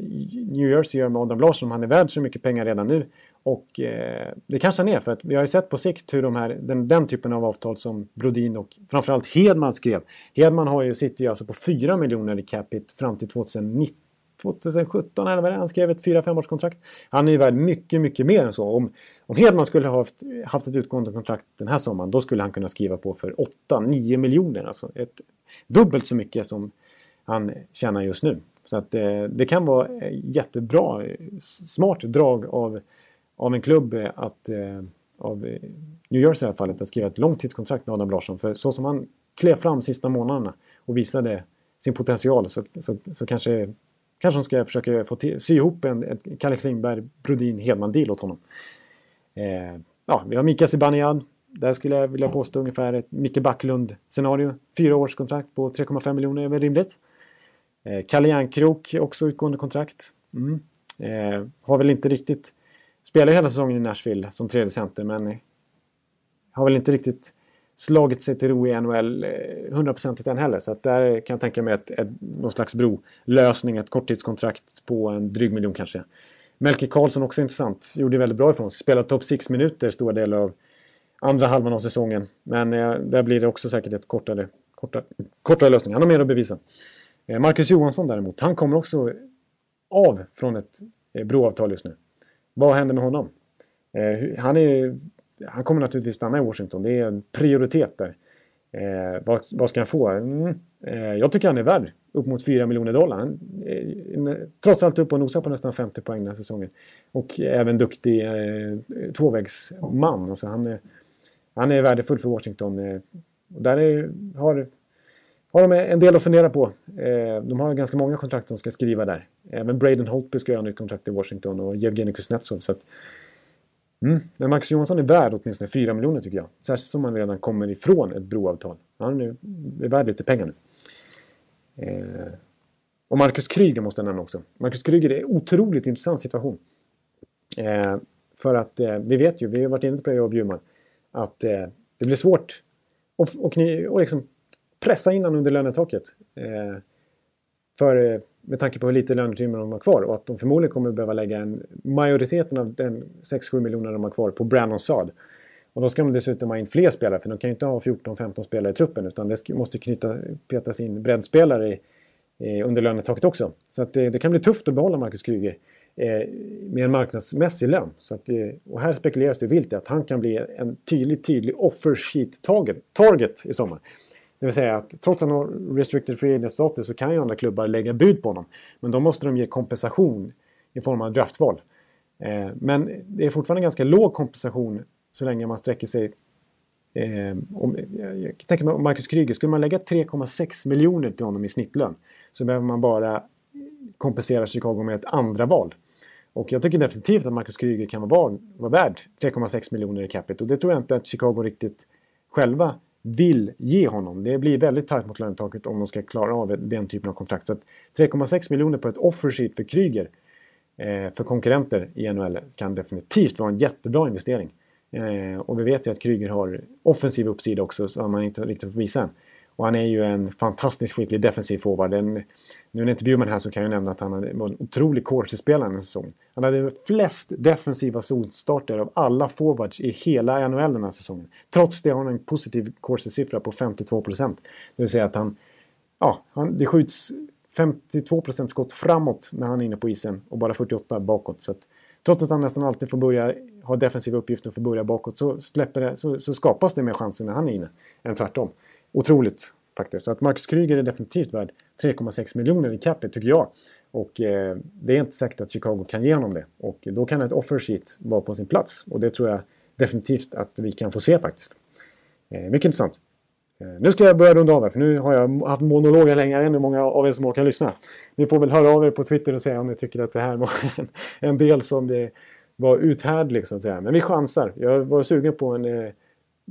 New Jersey gör med Adam Larsson om han är värd så mycket pengar redan nu. Och eh, det kanske han är för att vi har ju sett på sikt hur de här, den, den typen av avtal som Brodin och framförallt Hedman skrev. Hedman har ju, sitter ju alltså på 4 miljoner i capita fram till 2019 2017 eller vad det är, han skrev ett 4-5 års kontrakt. Han är ju värd mycket, mycket mer än så. Om, om Hedman skulle ha haft, haft ett utgående kontrakt den här sommaren, då skulle han kunna skriva på för 8-9 miljoner. Alltså ett, dubbelt så mycket som han tjänar just nu. Så att eh, det kan vara eh, jättebra, smart drag av, av en klubb eh, att, eh, av eh, New Jersey i alla fall, att skriva ett långtidskontrakt med Adam Larsson. För så som han klev fram sista månaderna och visade sin potential så, så, så kanske Kanske de ska försöka få till, sy ihop en en Kalle Klingberg, Brodin, Hedman-deal åt honom. Eh, ja, vi har Mika Zibanejad. Där skulle jag vilja påstå ungefär ett Micke Backlund-scenario. Fyra års kontrakt på 3,5 miljoner är väl rimligt. Eh, Kalle Järnkrok, också utgående kontrakt. Mm. Eh, har väl inte riktigt spelat hela säsongen i Nashville som tredje center men har väl inte riktigt slagit sig till ro i NHL hundraprocentigt än heller. Så att där kan jag tänka mig ett, ett, någon slags brolösning, ett korttidskontrakt på en dryg miljon kanske. Melke Karlsson också intressant. Gjorde väldigt bra ifrån sig. Spelade topp 6 minuter stora delar av andra halvan av säsongen. Men eh, där blir det också säkert ett kortare, kortare, kortare lösning. Han har mer att bevisa. Eh, Marcus Johansson däremot, han kommer också av från ett eh, broavtal just nu. Vad händer med honom? Eh, han är han kommer naturligtvis stanna i Washington. Det är en prioritet där. Eh, vad, vad, ska han få? Mm, eh, jag tycker han är värd upp mot 4 miljoner dollar. Han eh, trots allt upp och nosar på nästan 50 poäng den här säsongen. Och även duktig eh, tvåvägsman. Alltså han, är, han är värdefull för Washington. Eh, och där är, har har de en del att fundera på. Eh, de har ganska många kontrakt de ska skriva där. Även Braden Holtby ska göra nytt kontrakt i Washington och Jevgenij Kuznetsov. Så att, mm. Men Marcus Johansson är värd åtminstone 4 miljoner tycker jag. Särskilt som han redan kommer ifrån ett broavtal. Han är, är värd lite pengar nu. Eh, och Marcus Kryger måste jag nämna också. Marcus Kryger är en otroligt intressant situation. Eh, för att eh, vi vet ju, vi har varit inne på det jag och Bjurman, att eh, det blir svårt att och, och liksom pressa in honom under lönetaket. Eh, för, eh, med tanke på hur lite löneutrymme de har kvar och att de förmodligen kommer behöva lägga en majoriteten av den 6-7 miljoner de har kvar på Brandon Saad. Och då ska de dessutom ha in fler spelare för de kan ju inte ha 14-15 spelare i truppen utan det måste knyta, petas in breddspelare i, eh, under lönetaket också. Så att det, det, kan bli tufft att behålla Marcus Kryger eh, med en marknadsmässig lön. Så att, eh, och här spekuleras det vilt i att han kan bli en tydlig, tydlig offer sheet target, target i sommar. Det vill säga att trots att han har restricted free agent status så kan ju andra klubbar lägga bud på honom. Men då måste de ge kompensation i form av draftval. Eh, men det är fortfarande ganska låg kompensation så länge man sträcker sig Eh, om, jag tänker mig Marcus Kryger, skulle man lägga 3,6 miljoner till honom i snittlön så behöver man bara kompensera Chicago med ett andra val. Och jag tycker definitivt att Marcus Kryger kan vara, vara värd 3,6 miljoner i capita och det tror jag inte att Chicago riktigt själva vill ge honom. Det blir väldigt tajt mot lönetaket om de ska klara av den typen av kontrakt. Så 3,6 miljoner på ett offer sheet för Kryger eh, för konkurrenter i NHL kan definitivt vara en jättebra investering. Eh, och vi vet ju att Kryger har offensiv uppsida också som man inte riktigt får visa än. Och han är ju en fantastiskt skicklig defensiv forward. En, nu när intervjuar Bjurman här så kan jag nämna att han var en otrolig corsi-spelare den säsongen. Han hade flest defensiva zonstarter av alla forwards i hela NHL den här säsongen. Trots det har han en positiv corsi-siffra på 52 procent. Det vill säga att han... Ja, han, det skjuts 52 procent skott framåt när han är inne på isen och bara 48 bakåt. Så att, trots att han nästan alltid får börja ha defensiva uppgifter och får börja bakåt så, släpper det, så, så skapas det mer chanser när han är inne än tvärtom otroligt faktiskt. Så att Marcus Kryger är definitivt värd 3,6 miljoner i capita tycker jag. Och eh, det är inte säkert att Chicago kan ge honom det. Och då kan ett offer sheet vara på sin plats. Och det tror jag definitivt att vi kan få se faktiskt. Eh, mycket intressant. Eh, nu ska jag börja runda av här, för nu har jag haft monologer längre än hur många av er som orkar lyssna. Ni får väl höra av er på Twitter och säga om ni tycker att det här var [laughs] en, en del som det var uthärdlig så att säga. Men vi chansar. Jag var sugen på en eh,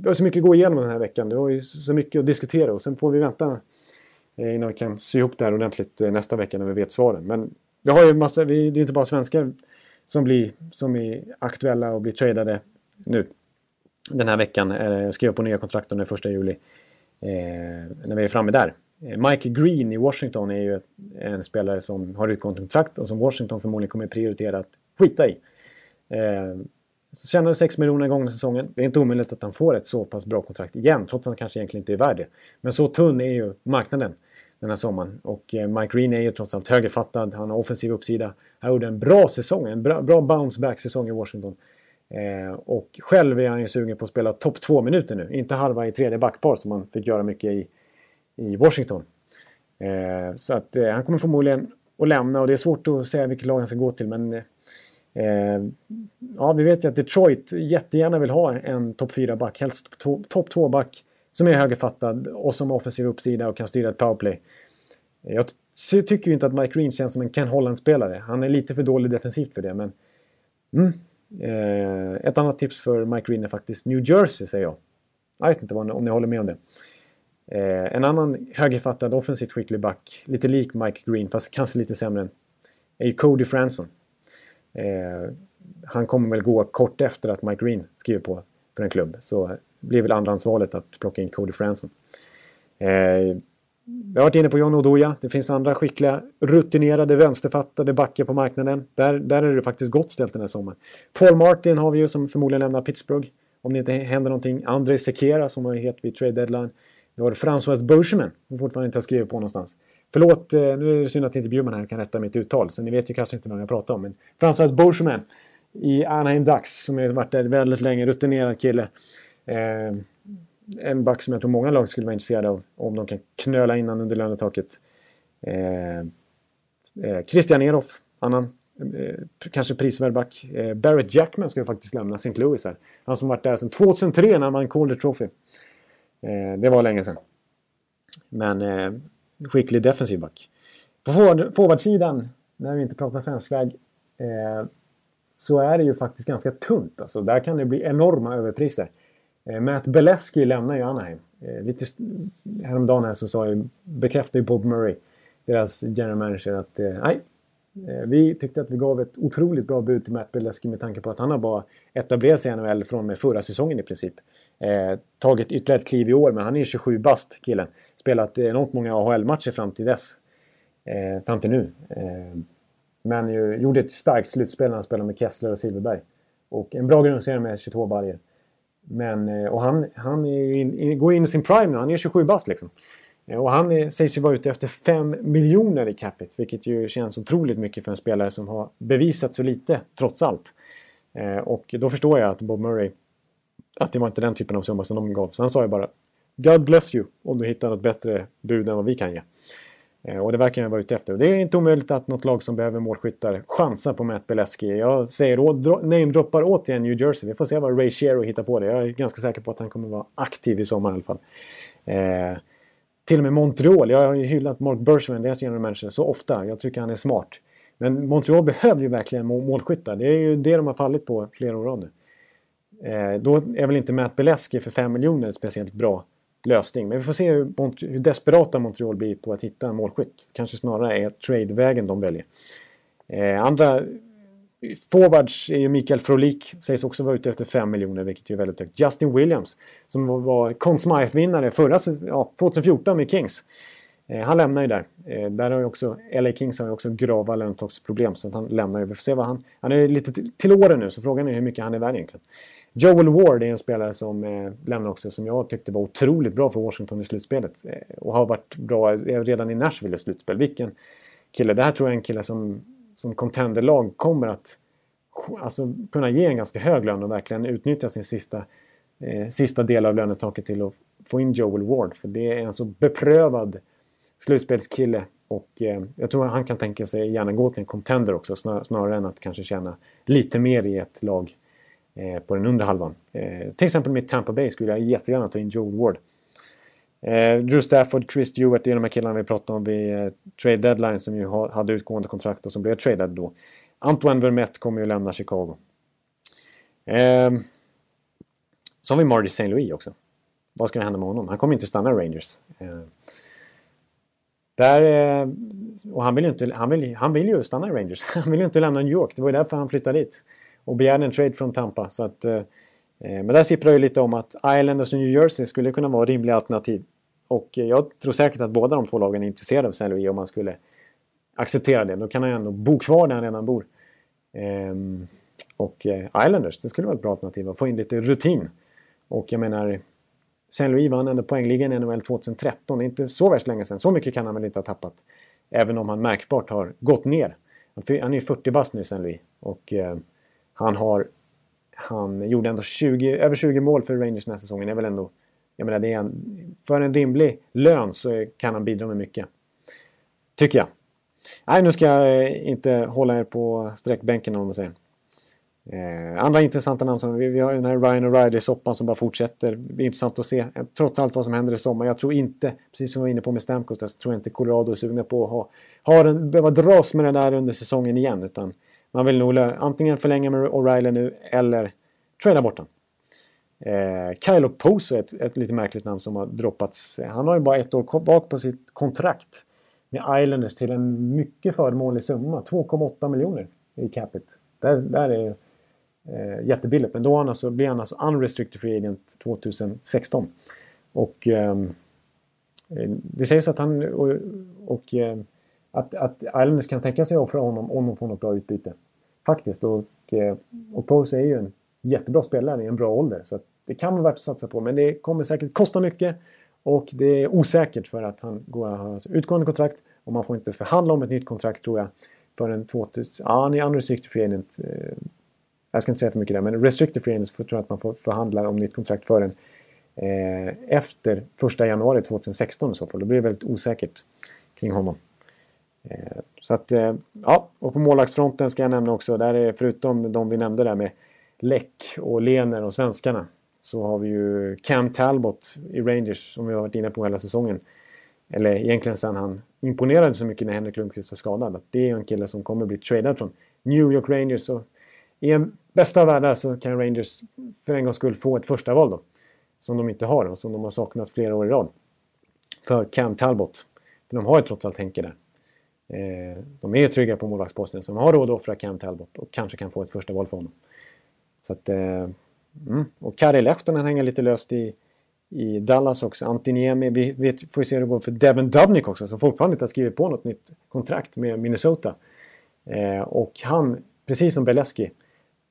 vi har så mycket att gå igenom den här veckan. Det var ju så mycket att diskutera och sen får vi vänta eh, innan vi kan sy ihop det här ordentligt eh, nästa vecka när vi vet svaren. Men vi har ju massa, vi, det är inte bara svenskar som, blir, som är aktuella och blir tradade nu. Den här veckan. Eh, skriver på nya kontrakt den 1 juli. Eh, när vi är framme där. Eh, Mike Green i Washington är ju en spelare som har utgående kontrakt och som Washington förmodligen kommer prioritera att skita i. Eh, så tjänade 6 miljoner gånger säsongen. Det är inte omöjligt att han får ett så pass bra kontrakt igen, trots att han kanske egentligen inte är värd det. Men så tunn är ju marknaden den här sommaren. Och eh, Mike Green är ju trots allt högerfattad, han har offensiv uppsida. Han gjorde en bra säsong, en bra, bra bounce-back-säsong i Washington. Eh, och själv är han ju sugen på att spela topp 2-minuter nu, inte halva i tredje backpar som han fick göra mycket i, i Washington. Eh, så att eh, han kommer förmodligen att lämna och det är svårt att säga vilket lag han ska gå till men Eh, Eh, ja, vi vet ju att Detroit jättegärna vill ha en topp 4-back, helst topp 2-back som är högerfattad och som har offensiv uppsida och kan styra ett powerplay. Jag tycker ju inte att Mike Green känns som en Ken Holland-spelare. Han är lite för dålig defensivt för det, men... Mm. Eh, ett annat tips för Mike Green är faktiskt New Jersey, säger jag. Jag vet inte om ni håller med om det. Eh, en annan högerfattad offensivt skicklig back, lite lik Mike Green, fast kanske lite sämre, är ju Cody Franson. Eh, han kommer väl gå kort efter att Mike Green skriver på för en klubb. Så blir väl andrahandsvalet att plocka in Cody Franson. Eh, jag har varit inne på John Oduya. Det finns andra skickliga, rutinerade, vänsterfattade backar på marknaden. Där, där är det faktiskt gott ställt den här sommaren. Paul Martin har vi ju som förmodligen lämnar Pittsburgh. Om det inte händer någonting. André Sekera som har hett vid trade deadline. Vi har François Bergerman som fortfarande inte har skrivit på någonstans. Förlåt, eh, nu är det synd att inte Bjurman här kan rätta mitt uttal, så ni vet ju kanske inte vem jag pratar om. Men François Bourgeman i Anaheim Ducks, som har varit där väldigt länge, rutinerad kille. Eh, en back som jag tror många lag skulle vara intresserade av, om de kan knöla in under lönetaket. Eh, eh, Christian Eroff, annan eh, kanske prisvärd back. Eh, Barrett Jackman ska faktiskt lämna St. Louis här. Han som varit där sedan 2003 när man Calder Trophy. Eh, det var länge sedan. Men eh, skicklig defensiv back. På forwardsidan, när vi inte pratar svenskväg, eh, så är det ju faktiskt ganska tunt. Alltså, där kan det bli enorma överpriser. Eh, Matt Beleski lämnar ju Anaheim. Eh, lite häromdagen här så sa ju, bekräftade ju Bob Murray, deras general manager, att eh, nej, eh, vi tyckte att vi gav ett otroligt bra bud till Matt Beleski med tanke på att han har bara etablerat sig i NHL från med förra säsongen i princip. Eh, tagit ytterligare ett kliv i år, men han är ju 27 bast killen. Spelat enormt många AHL-matcher fram till dess. Eh, fram till nu. Eh, men ju, gjorde ett starkt slutspel när han spelade med Kessler och Silverberg. Och en bra grundserie med 22 baljor. Men, eh, och han, han in, går in i sin prime nu, han är 27 bast liksom. Eh, och han är, sägs ju vara ute efter 5 miljoner i capita, vilket ju känns otroligt mycket för en spelare som har bevisat så lite, trots allt. Eh, och då förstår jag att Bob Murray, att det var inte den typen av summa som de gav. Så han sa ju bara God bless you om du hittar något bättre bud än vad vi kan ge. Eh, och det verkar jag vara ute efter. Det är inte omöjligt att något lag som behöver målskyttar chansar på Matt Beleski. Jag säger namedroppar återigen New Jersey. Vi får se vad Ray Shero hittar på det. Jag är ganska säker på att han kommer vara aktiv i sommar i alla fall. Eh, till och med Montreal. Jag har ju hyllat Mark Bergman, deras general manager, så ofta. Jag tycker han är smart. Men Montreal behöver ju verkligen målskyttar. Det är ju det de har fallit på flera år nu. Eh, då är väl inte Matt Beleski för 5 miljoner speciellt bra lösning. Men vi får se hur, hur desperata Montreal blir på att hitta en målskytt. Kanske snarare är tradevägen de väljer. Eh, andra forwards är ju Mikael Frolik, sägs också vara ute efter 5 miljoner, vilket är väldigt högt. Justin Williams, som var Conn Smythe-vinnare förra ja, 2014 med Kings. Eh, han lämnar ju där. Eh, där har ju också, LA Kings har ju också grava löntagsproblem, så att han lämnar ju. Vi får se vad han... Han är lite till åren nu, så frågan är hur mycket han är värd egentligen. Joel Ward är en spelare som eh, lämnar också som jag tyckte var otroligt bra för Washington i slutspelet. Eh, och har varit bra redan i Nashville i slutspel. Vilken kille. Det här tror jag är en kille som, som contenderlag kommer att alltså, kunna ge en ganska hög lön och verkligen utnyttja sin sista, eh, sista del av lönetaket till att få in Joel Ward. För det är en så beprövad slutspelskille. Och eh, jag tror att han kan tänka sig gärna gå till en contender också snar, snarare än att kanske tjäna lite mer i ett lag Eh, på den undre halvan. Eh, till exempel med Tampa Bay skulle jag jättegärna ta in Joel Ward. Eh, Drew Stafford, Chris Stewart, det är de här killarna vi pratade om vid eh, trade deadline som ju ha, hade utgående kontrakt och som blev tradade då. Antoine Vermette kommer ju lämna Chicago. Eh, så har vi Marty St. Louis också. Vad ska hända med honom? Han kommer inte stanna i Rangers. Eh, där, eh, och han vill, ju inte, han, vill, han vill ju stanna i Rangers. [laughs] Han vill ju inte lämna New York. Det var ju därför han flyttade dit och begärde en trade från Tampa. Så att, eh, eh, men där sipprar ju lite om att Islanders och New Jersey skulle kunna vara rimliga alternativ. Och eh, jag tror säkert att båda de två lagen är intresserade av San Louis om man skulle acceptera det. Då kan han ju ändå bo kvar där han redan bor. Ehm, och eh, Islanders, det skulle vara ett bra alternativ att få in lite rutin. Och jag menar, San Louis vann ändå poängligan i NHL 2013. Det är inte så värst länge sedan. Så mycket kan han väl inte ha tappat. Även om han märkbart har gått ner. Han är ju 40 bast nu, San Louis. Och eh, han har... Han gjorde ändå 20, över 20 mål för Rangers den här säsongen. Det är väl ändå... Jag menar, det är en, för en rimlig lön så kan han bidra med mycket. Tycker jag. Nej, nu ska jag eh, inte hålla er på sträckbänken om man säger. Eh, andra intressanta namn som vi, vi har den här Ryan O'Reilly-soppan som bara fortsätter. Det är intressant att se eh, trots allt vad som händer i sommar. Jag tror inte, precis som vi var inne på med Stamkos, så tror jag inte Colorado är sugna på att ha, ha den, behöva dras med det där under säsongen igen. Utan man vill nog antingen förlänga med O'Reilly nu eller trada bort den. Eh, Kylo Pose är ett, ett lite märkligt namn som har droppats. Han har ju bara ett år kvar på sitt kontrakt med Islanders till en mycket förmånlig summa. 2,8 miljoner i capita. Där, där är eh, jättebilligt. Men då han alltså, blir han alltså unrestricted free agent 2016. Och ehm, eh, det sägs att han och, och eh, att, att Islanders kan tänka sig att offra honom om de får något bra utbyte. Faktiskt. Och, eh, och Pose är ju en jättebra spelare i en bra ålder. Så det kan vara värt att satsa på. Men det kommer säkert kosta mycket. Och det är osäkert för att han går att ha alltså utgående kontrakt. Och man får inte förhandla om ett nytt kontrakt tror jag. Förrän 2000... Ja, han är unrestricted free agent. Eh, jag ska inte säga för mycket där. Men restricted free agent tror jag att man får förhandla om nytt kontrakt förrän eh, efter 1 januari 2016 i så fall. Då blir det väldigt osäkert kring honom. Eh, så att, eh, ja, och på målvaktsfronten ska jag nämna också, där är förutom de vi nämnde där med Läck och Lener och svenskarna så har vi ju Cam Talbot i Rangers som vi har varit inne på hela säsongen. eller egentligen sen han imponerade så mycket när Henrik Lundqvist var skadad, att det är en kille som kommer bli tradad från New York Rangers. Och I en bästa av världar så kan Rangers för en gångs skull få ett första val då. Som de inte har och som de har saknat flera år i rad. För Cam Talbot. För de har ju trots allt Henke där. Eh, de är ju trygga på målvaktsposten så de har råd att offra Cam Talbot och kanske kan få ett första val för honom. Så att, eh, mm. Och Kari Lehtonen hänger lite löst i, i Dallas också. Antiniemi, vi vet, får se hur det går för Devin Dubnik också som fortfarande inte har skrivit på något nytt kontrakt med Minnesota. Eh, och han, precis som Beleski,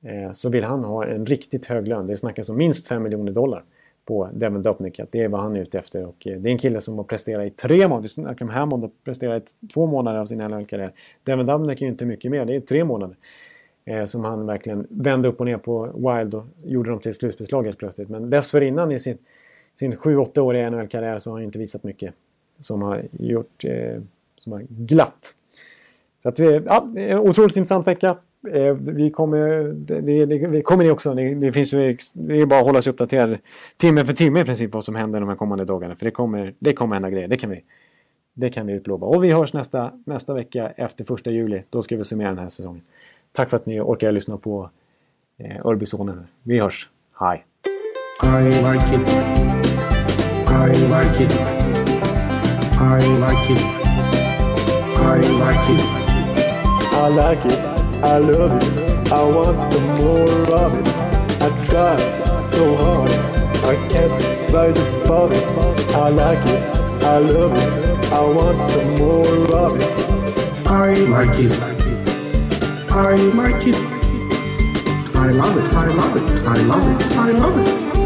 eh, så vill han ha en riktigt hög lön. Det snackas om minst 5 miljoner dollar på Devin Dubnik. Att det är vad han är ute efter. Och eh, det är en kille som har presterat i tre månader. Vi snackar om Hammond och presterat i två månader av sin NHL-karriär. Devin Dubnik är ju inte mycket mer. Det är tre månader. Eh, som han verkligen vände upp och ner på Wild och gjorde dem till slutspelslag helt plötsligt. Men dessförinnan i sin, sin 7-8-åriga NHL-karriär så har han inte visat mycket. Som har gjort... Eh, som har glatt. Så att, eh, ja, eh, otroligt intressant vecka. Eh, vi kommer, det, det, det kommer ni också. Det, det, finns ju, det är bara att hålla sig uppdaterad timme för timme i princip vad som händer de här kommande dagarna. För det kommer, det kommer hända grejer. Det kan vi, det kan vi utlova. Och vi hörs nästa, nästa vecka efter första juli. Då ska vi summera den här säsongen. Tack för att ni orkar lyssna på eh, Örbysonen. Vi hörs. Hej! I like it. I like it. I like it. I like it. I like it. I love it. I want some more of it. I try so hard. I can't rise above it. I like it. I love it. I want some more of it. I like it. I like it. I love it. I love it. I love it. I love it.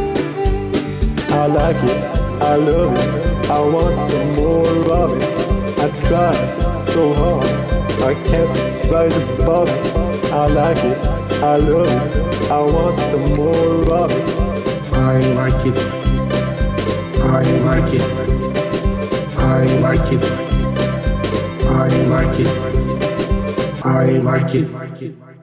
I like it. I love it. I want some more of it. I try so hard. I can't rise above it. I like it. I love it. I want some more of it. I like it. I like it. I like it. I like it. I like it.